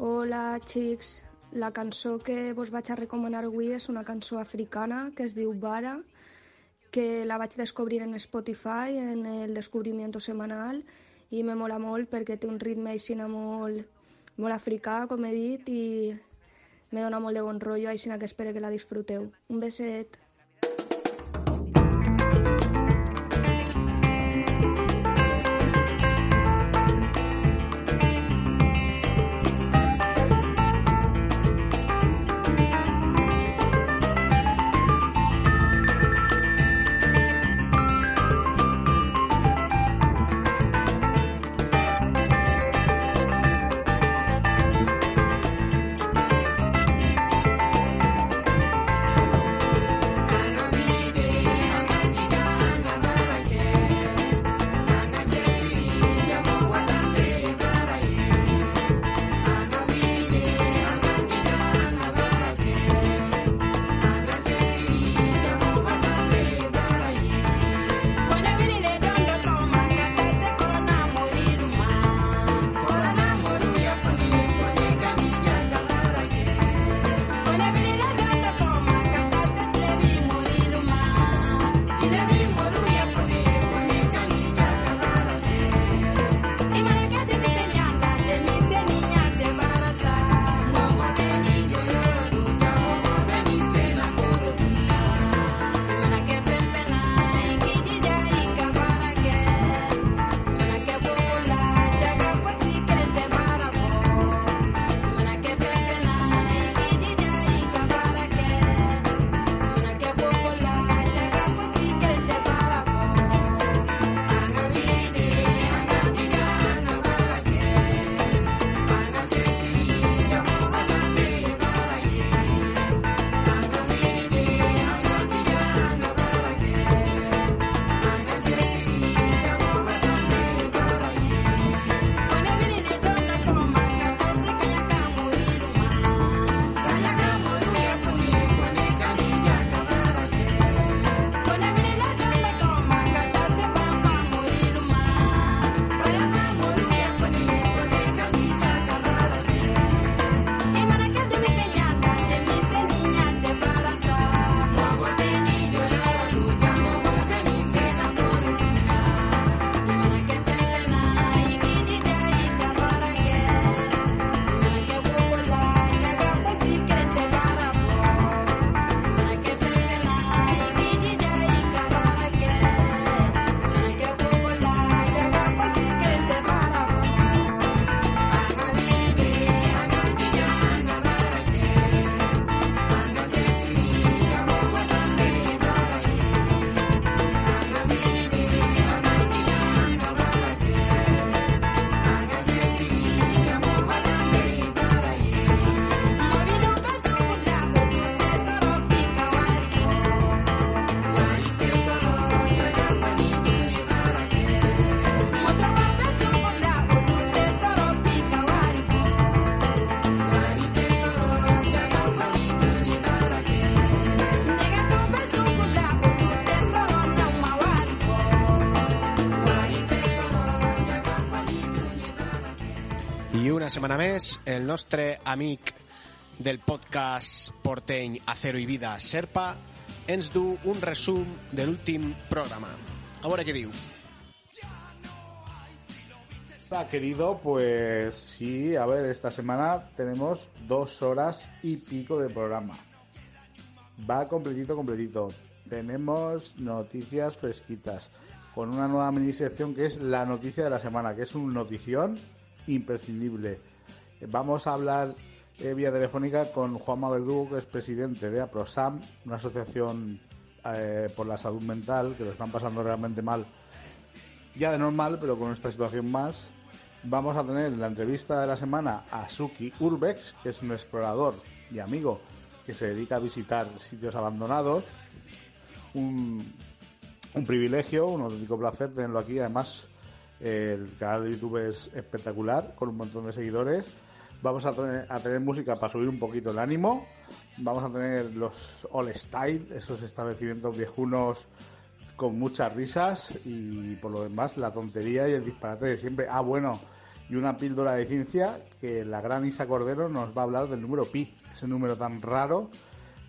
Hola, xics. La cançó que vos vaig a recomanar avui és una cançó africana que es diu Bara, que la vaig descobrir en Spotify, en el descubrimiento semanal, i me mola molt perquè té un ritme així molt, molt africà, com he dit, i me dona molt de bon rotllo, així que espero que la disfruteu. Un beset. Setmana més, el nostre amic del podcast porteny Acero i Vida, Serpa, ens du un resum de l'últim programa. A veure què diu. Está querido, pues sí, a ver, esta semana tenemos dos horas y pico de programa. Va completito, completito. Tenemos noticias fresquitas con una nueva mini sección que es la noticia de la semana, que es un notición imprescindible. Vamos a hablar eh, vía telefónica con Juanma Verdugo, que es presidente de APROSAM, una asociación eh, por la salud mental, que lo están pasando realmente mal ya de normal, pero con esta situación más. Vamos a tener en la entrevista de la semana a Suki Urbex, que es un explorador y amigo que se dedica a visitar sitios abandonados. Un, privilegio, un auténtico placer tenerlo aquí. Además, el canal de YouTube es espectacular, con un montón de seguidores. Vamos a tener, música para subir un poquito el ánimo. Vamos a tener los All Style, esos establecimientos viejunos con muchas risas y por lo demás la tontería y el disparate de siempre. Ah, bueno, y una píldora de ciencia que la gran Isa Cordero nos va a hablar del número pi, ese número tan raro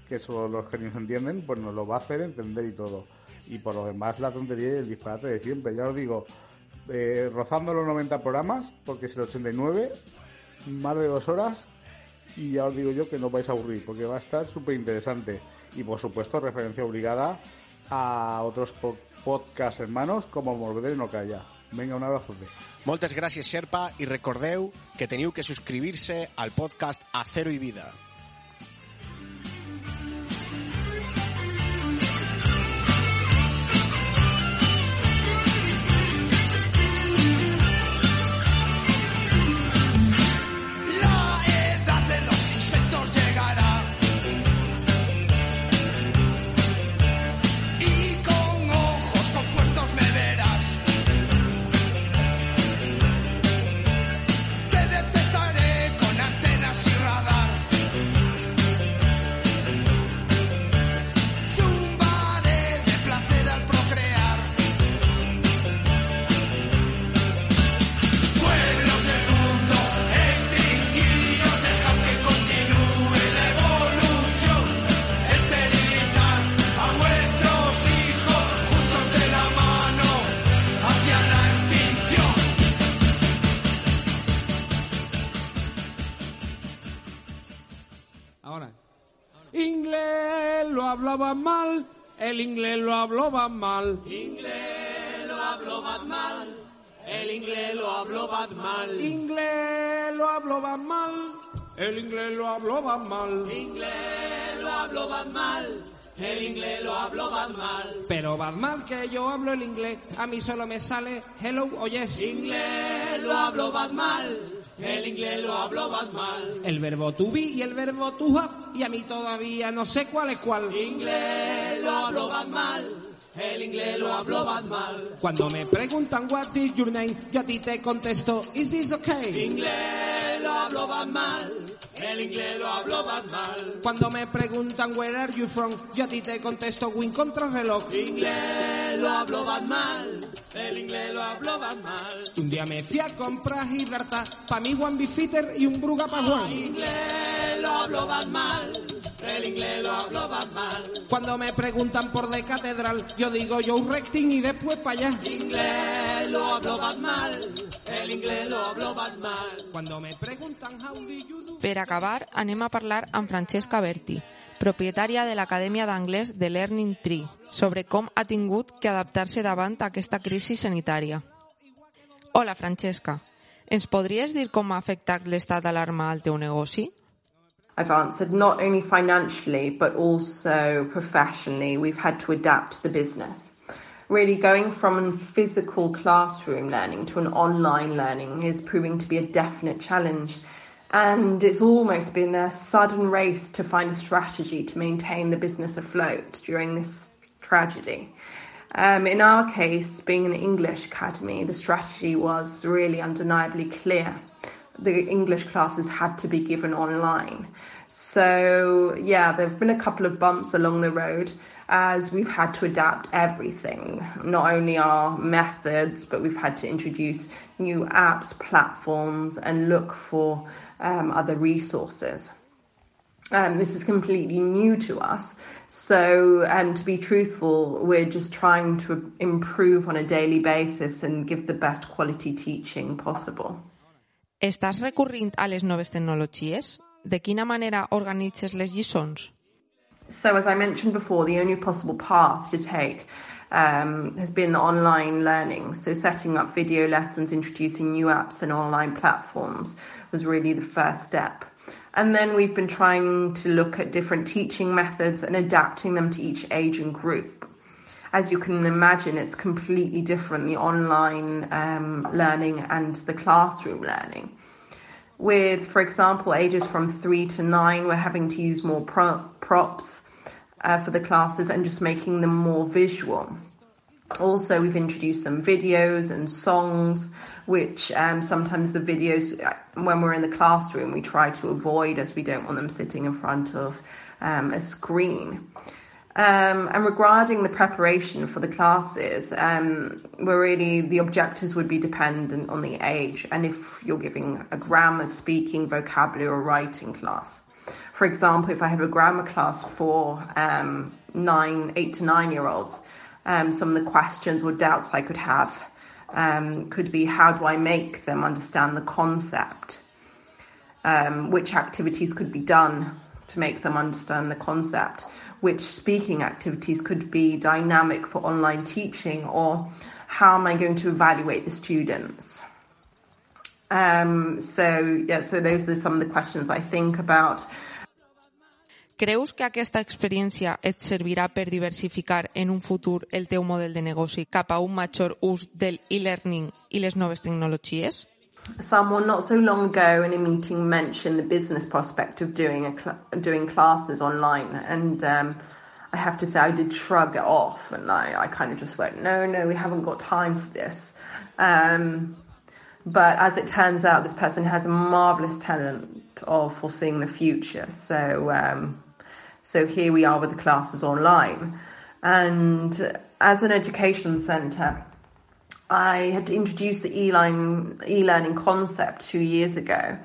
que solo los genios entienden, pues nos lo va a hacer entender y todo. Y por lo demás la tontería y el disparate de siempre. Ya os digo, eh, rozando los 90 programas, porque es el 89, más de dos horas y ya os digo yo que no vais a aburrir porque va a estar súper interesante. Y por supuesto, referencia obligada a otros po- podcast hermanos como Morvedre no calla. Venga, un abrazo. Moltes gràcies, Sherpa, i recordeu que teniu que subscriure-se al podcast Acero i Vida. Hablaba mal, el inglés lo hablaba mal. Inglés lo habló mal, el inglés lo habló mal. Inglés lo hablaba mal, el inglés lo hablaba mal. Inglés lo habló mal, el inglés lo habló mal. Pero bad mal que yo hablo el inglés, a mí solo me sale hello o yes. Inglés lo habló mal, el inglés lo habló mal. El verbo to be y el verbo to have, y a mí todavía no sé cuál es cuál. Inglés lo habló mal, el inglés lo habló mal. Cuando me preguntan what is your name, yo a ti te contesto, is this okay? Inglés lo habló mal, el inglés lo habló mal. Cuando me preguntan where are you from, yo a ti te contesto win contra reloj. Inglés lo habló mal, el inglés lo habló mal. Un día me fui a comprar Gibraltar, pa' mí Juan Bifitter y un Bruga pa' Juan. Inglés lo habló mal, el inglés lo habló mal. Cuando me preguntan por de catedral, yo digo yo recting y después pa' allá. Inglés lo habló mal, el inglés lo habló mal. Cuando me preguntan how do you do... Per acabar, anem a parlar amb Francesca Berti, propietària de l'Acadèmia d'Anglès de Learning Tree, sobre com ha tingut que adaptar-se davant aquesta crisi sanitària. Hola, Francesca. Ens podries dir com ha afectat l'estat d'alarma al teu negoci? I've answered not only financially but also professionally. We've had to adapt the business. Really, going from a physical classroom learning to an online learning is proving to be a definite challenge. And it's almost been a sudden race to find a strategy to maintain the business afloat during this tragedy. Um, in our case, being an English academy, the strategy was really undeniably clear. The English classes had to be given online. So, yeah, there have been a couple of bumps along the road as we've had to adapt everything, not only our methods, but we've had to introduce new apps, platforms, and look for um, other resources. Um, this is completely new to us. So, um, to be truthful, we're just trying to improve on a daily basis and give the best quality teaching possible. Estàs recorrint a les noves tecnologies? De quina manera organitzes les lliçons? So, as I mentioned before, the only possible path to take um, has been the online learning. So, setting up video lessons, introducing new apps and online platforms was really the first step. And then we've been trying to look at different teaching methods and adapting them to each age and group. As you can imagine, it's completely different the online um, learning and the classroom learning. With, for example, ages from three to nine, we're having to use more pro- props uh, for the classes and just making them more visual. Also, we've introduced some videos and songs, which um, sometimes the videos, uh, when we're in the classroom, we try to avoid as we don't want them sitting in front of um, a screen. Um, and regarding the preparation for the classes, um, we're really the objectives would be dependent on the age and if you're giving a grammar, speaking, vocabulary, or writing class. For example, if I have a grammar class for um, nine, eight to nine year olds, um, some of the questions or doubts I could have um, could be how do I make them understand the concept? um, which activities could be done to make them understand the concept, which speaking activities could be dynamic for online teaching, or how am I going to evaluate the students? Um, so, yeah, so those are some of the questions I think about. Creus que aquesta experiència et servirà per diversificar en un futur el teu model de negoci cap a un major ús del e-learning i les noves tecnologies? Someone not so long ago in a meeting mentioned the business prospect of doing a cl- doing classes online, and um, I have to say I did shrug it off, and I, I kind of just went, no, no, we haven't got time for this. Um, but as it turns out, this person has a marvelous talent of foreseeing the future. So, um, so here we are with the classes online. And as an education centre, I had introduced the e-learning, e-learning concept two years ago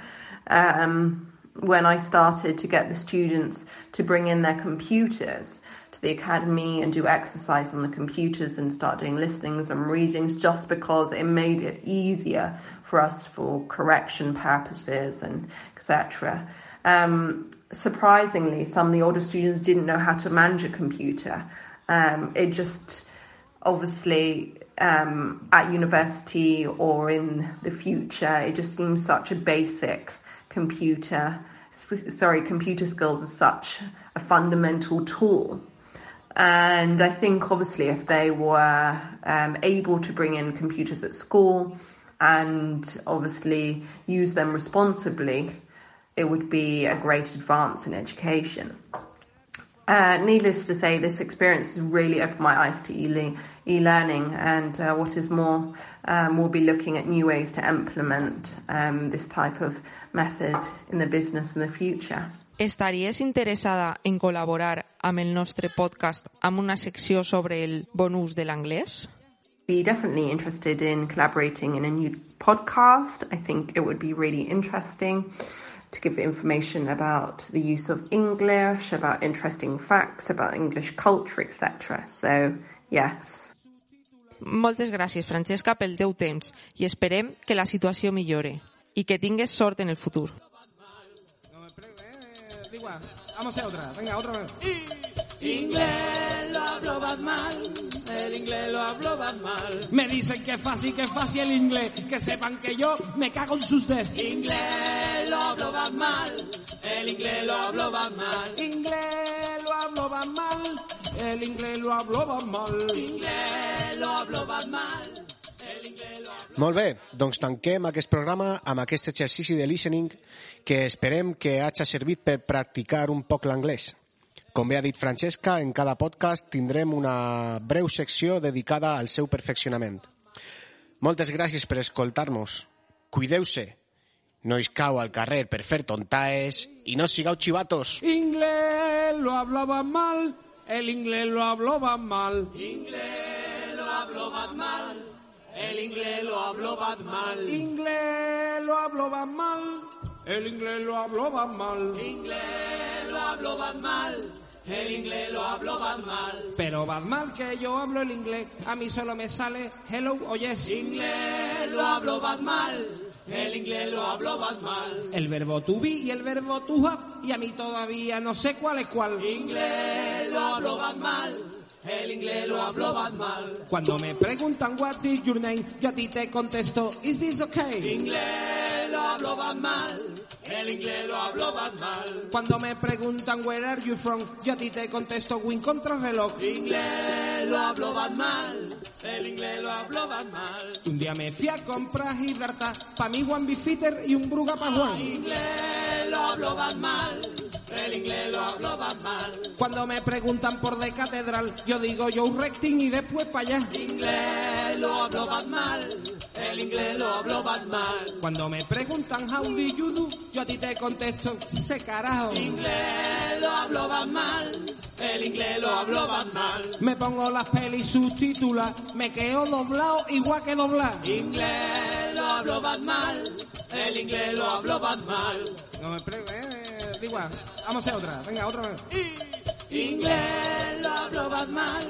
um, when I started to get the students to bring in their computers to the academy and do exercise on the computers and start doing listenings and readings just because it made it easier for us for correction purposes and etc. Um, surprisingly, some of the older students didn't know how to manage a computer. Um, it just obviously um, at university or in the future, it just seems such a basic computer. Sorry, computer skills are such a fundamental tool. And I think obviously if they were um, able to bring in computers at school and obviously use them responsibly, it would be a great advance in education. Uh, needless to say, this experience has really opened my eyes to e- e-learning, and uh, what is more, um, we'll be looking at new ways to implement um, this type of method in the business in the future. Estaries interessada en col·laborar amb el nostre podcast amb una secció sobre el bon ús de l'anglès? Be definitely interested in collaborating in a new podcast. I think it would be really interesting to give information about the use of English, about interesting facts about English culture, etc. So, yes. Moltes gràcies, Francesca, pel teu temps i esperem que la situació millore i que tingues sort en el futur. Vamos a otra. Venga, otra vez. Inglés lo hablo Batman, el inglés lo hablo Batman. Me dicen que es fácil, que es fácil el inglés. Que sepan que yo me cago en sus des. Inglés lo hablo Batman, el inglés lo hablo Batman. Inglés lo hablo Batman, el inglés lo hablo Batman. Inglés lo hablo Batman. Molt bé, doncs tanquem aquest programa amb aquest exercici de listening que esperem que hagi servit per practicar un poc l'anglès. Com bé ha dit Francesca, en cada podcast tindrem una breu secció dedicada al seu perfeccionament. Moltes gràcies per escoltar-nos. Cuideu-se. No us cau al carrer per fer tontaes i no sigueu xivatos. Inglés lo hablaba mal, el inglés lo hablaba mal. Inglés lo hablo Batman, el inglés lo hablo Batman. Inglés lo habló mal, el inglés lo habló mal. Inglés lo hablo Batman, el inglés lo hablo Batman. Pero Batman que yo hablo el inglés, a mí solo me sale hello o yes. Inglés lo hablo Batman, el inglés lo hablo Batman. El verbo to be y el verbo to have, y a mí todavía no sé cuál es cuál. Inglés lo hablo Batman, el inglés lo hablo Batman. Cuando me preguntan what is your name, yo a ti te contesto, is this okay? Inglés lo hablo Batman, el inglés lo hablo Batman. Cuando me preguntan where are you from, yo a ti te contesto win contra reloj. Inglés lo hablo Batman, el inglés lo hablo Batman. Un día me fui a comprar Gibraltar, pa' mí Juan Bifitter y un Bruga pa' Juan. Inglés lo hablo Batman, el inglés lo hablo Batman. Cuando me preguntan por de catedral, yo digo yo un recting y después pa' allá. Inglés lo hablo Batman, el inglés lo hablo Batman. Cuando me preguntan how do you do, yo a ti te contesto, se carajo. Inglés lo hablo Batman, el inglés lo hablo Batman. Me pongo las pelis subtítulas, me quedo doblado igual que doblar. Inglés lo hablo Batman, el inglés lo hablo Batman. No me pre da igual. Vamos a hacer otra. Venga, otra vez. Inglés lo hablo Batman,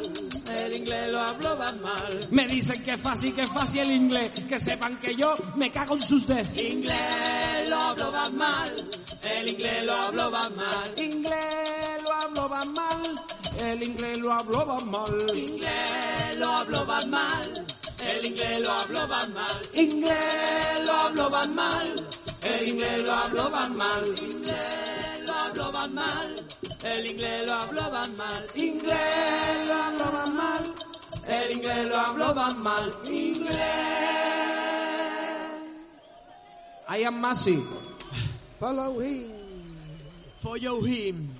el inglés lo hablo Batman. Me dicen que es fácil, que es fácil el inglés. Que sepan que yo me cago en sus des. Inglés lo habló mal, el inglés lo habló mal. Inglés lo habló mal, el inglés lo habló mal. Inglés lo habló mal, el inglés lo habló mal. Inglés lo habló mal, El inglés lo habló mal. Inglés lo habló mal. El inglés lo habló mal. inglés lo habló mal. El inglés lo habló mal. I am Massey. Follow him. Follow him.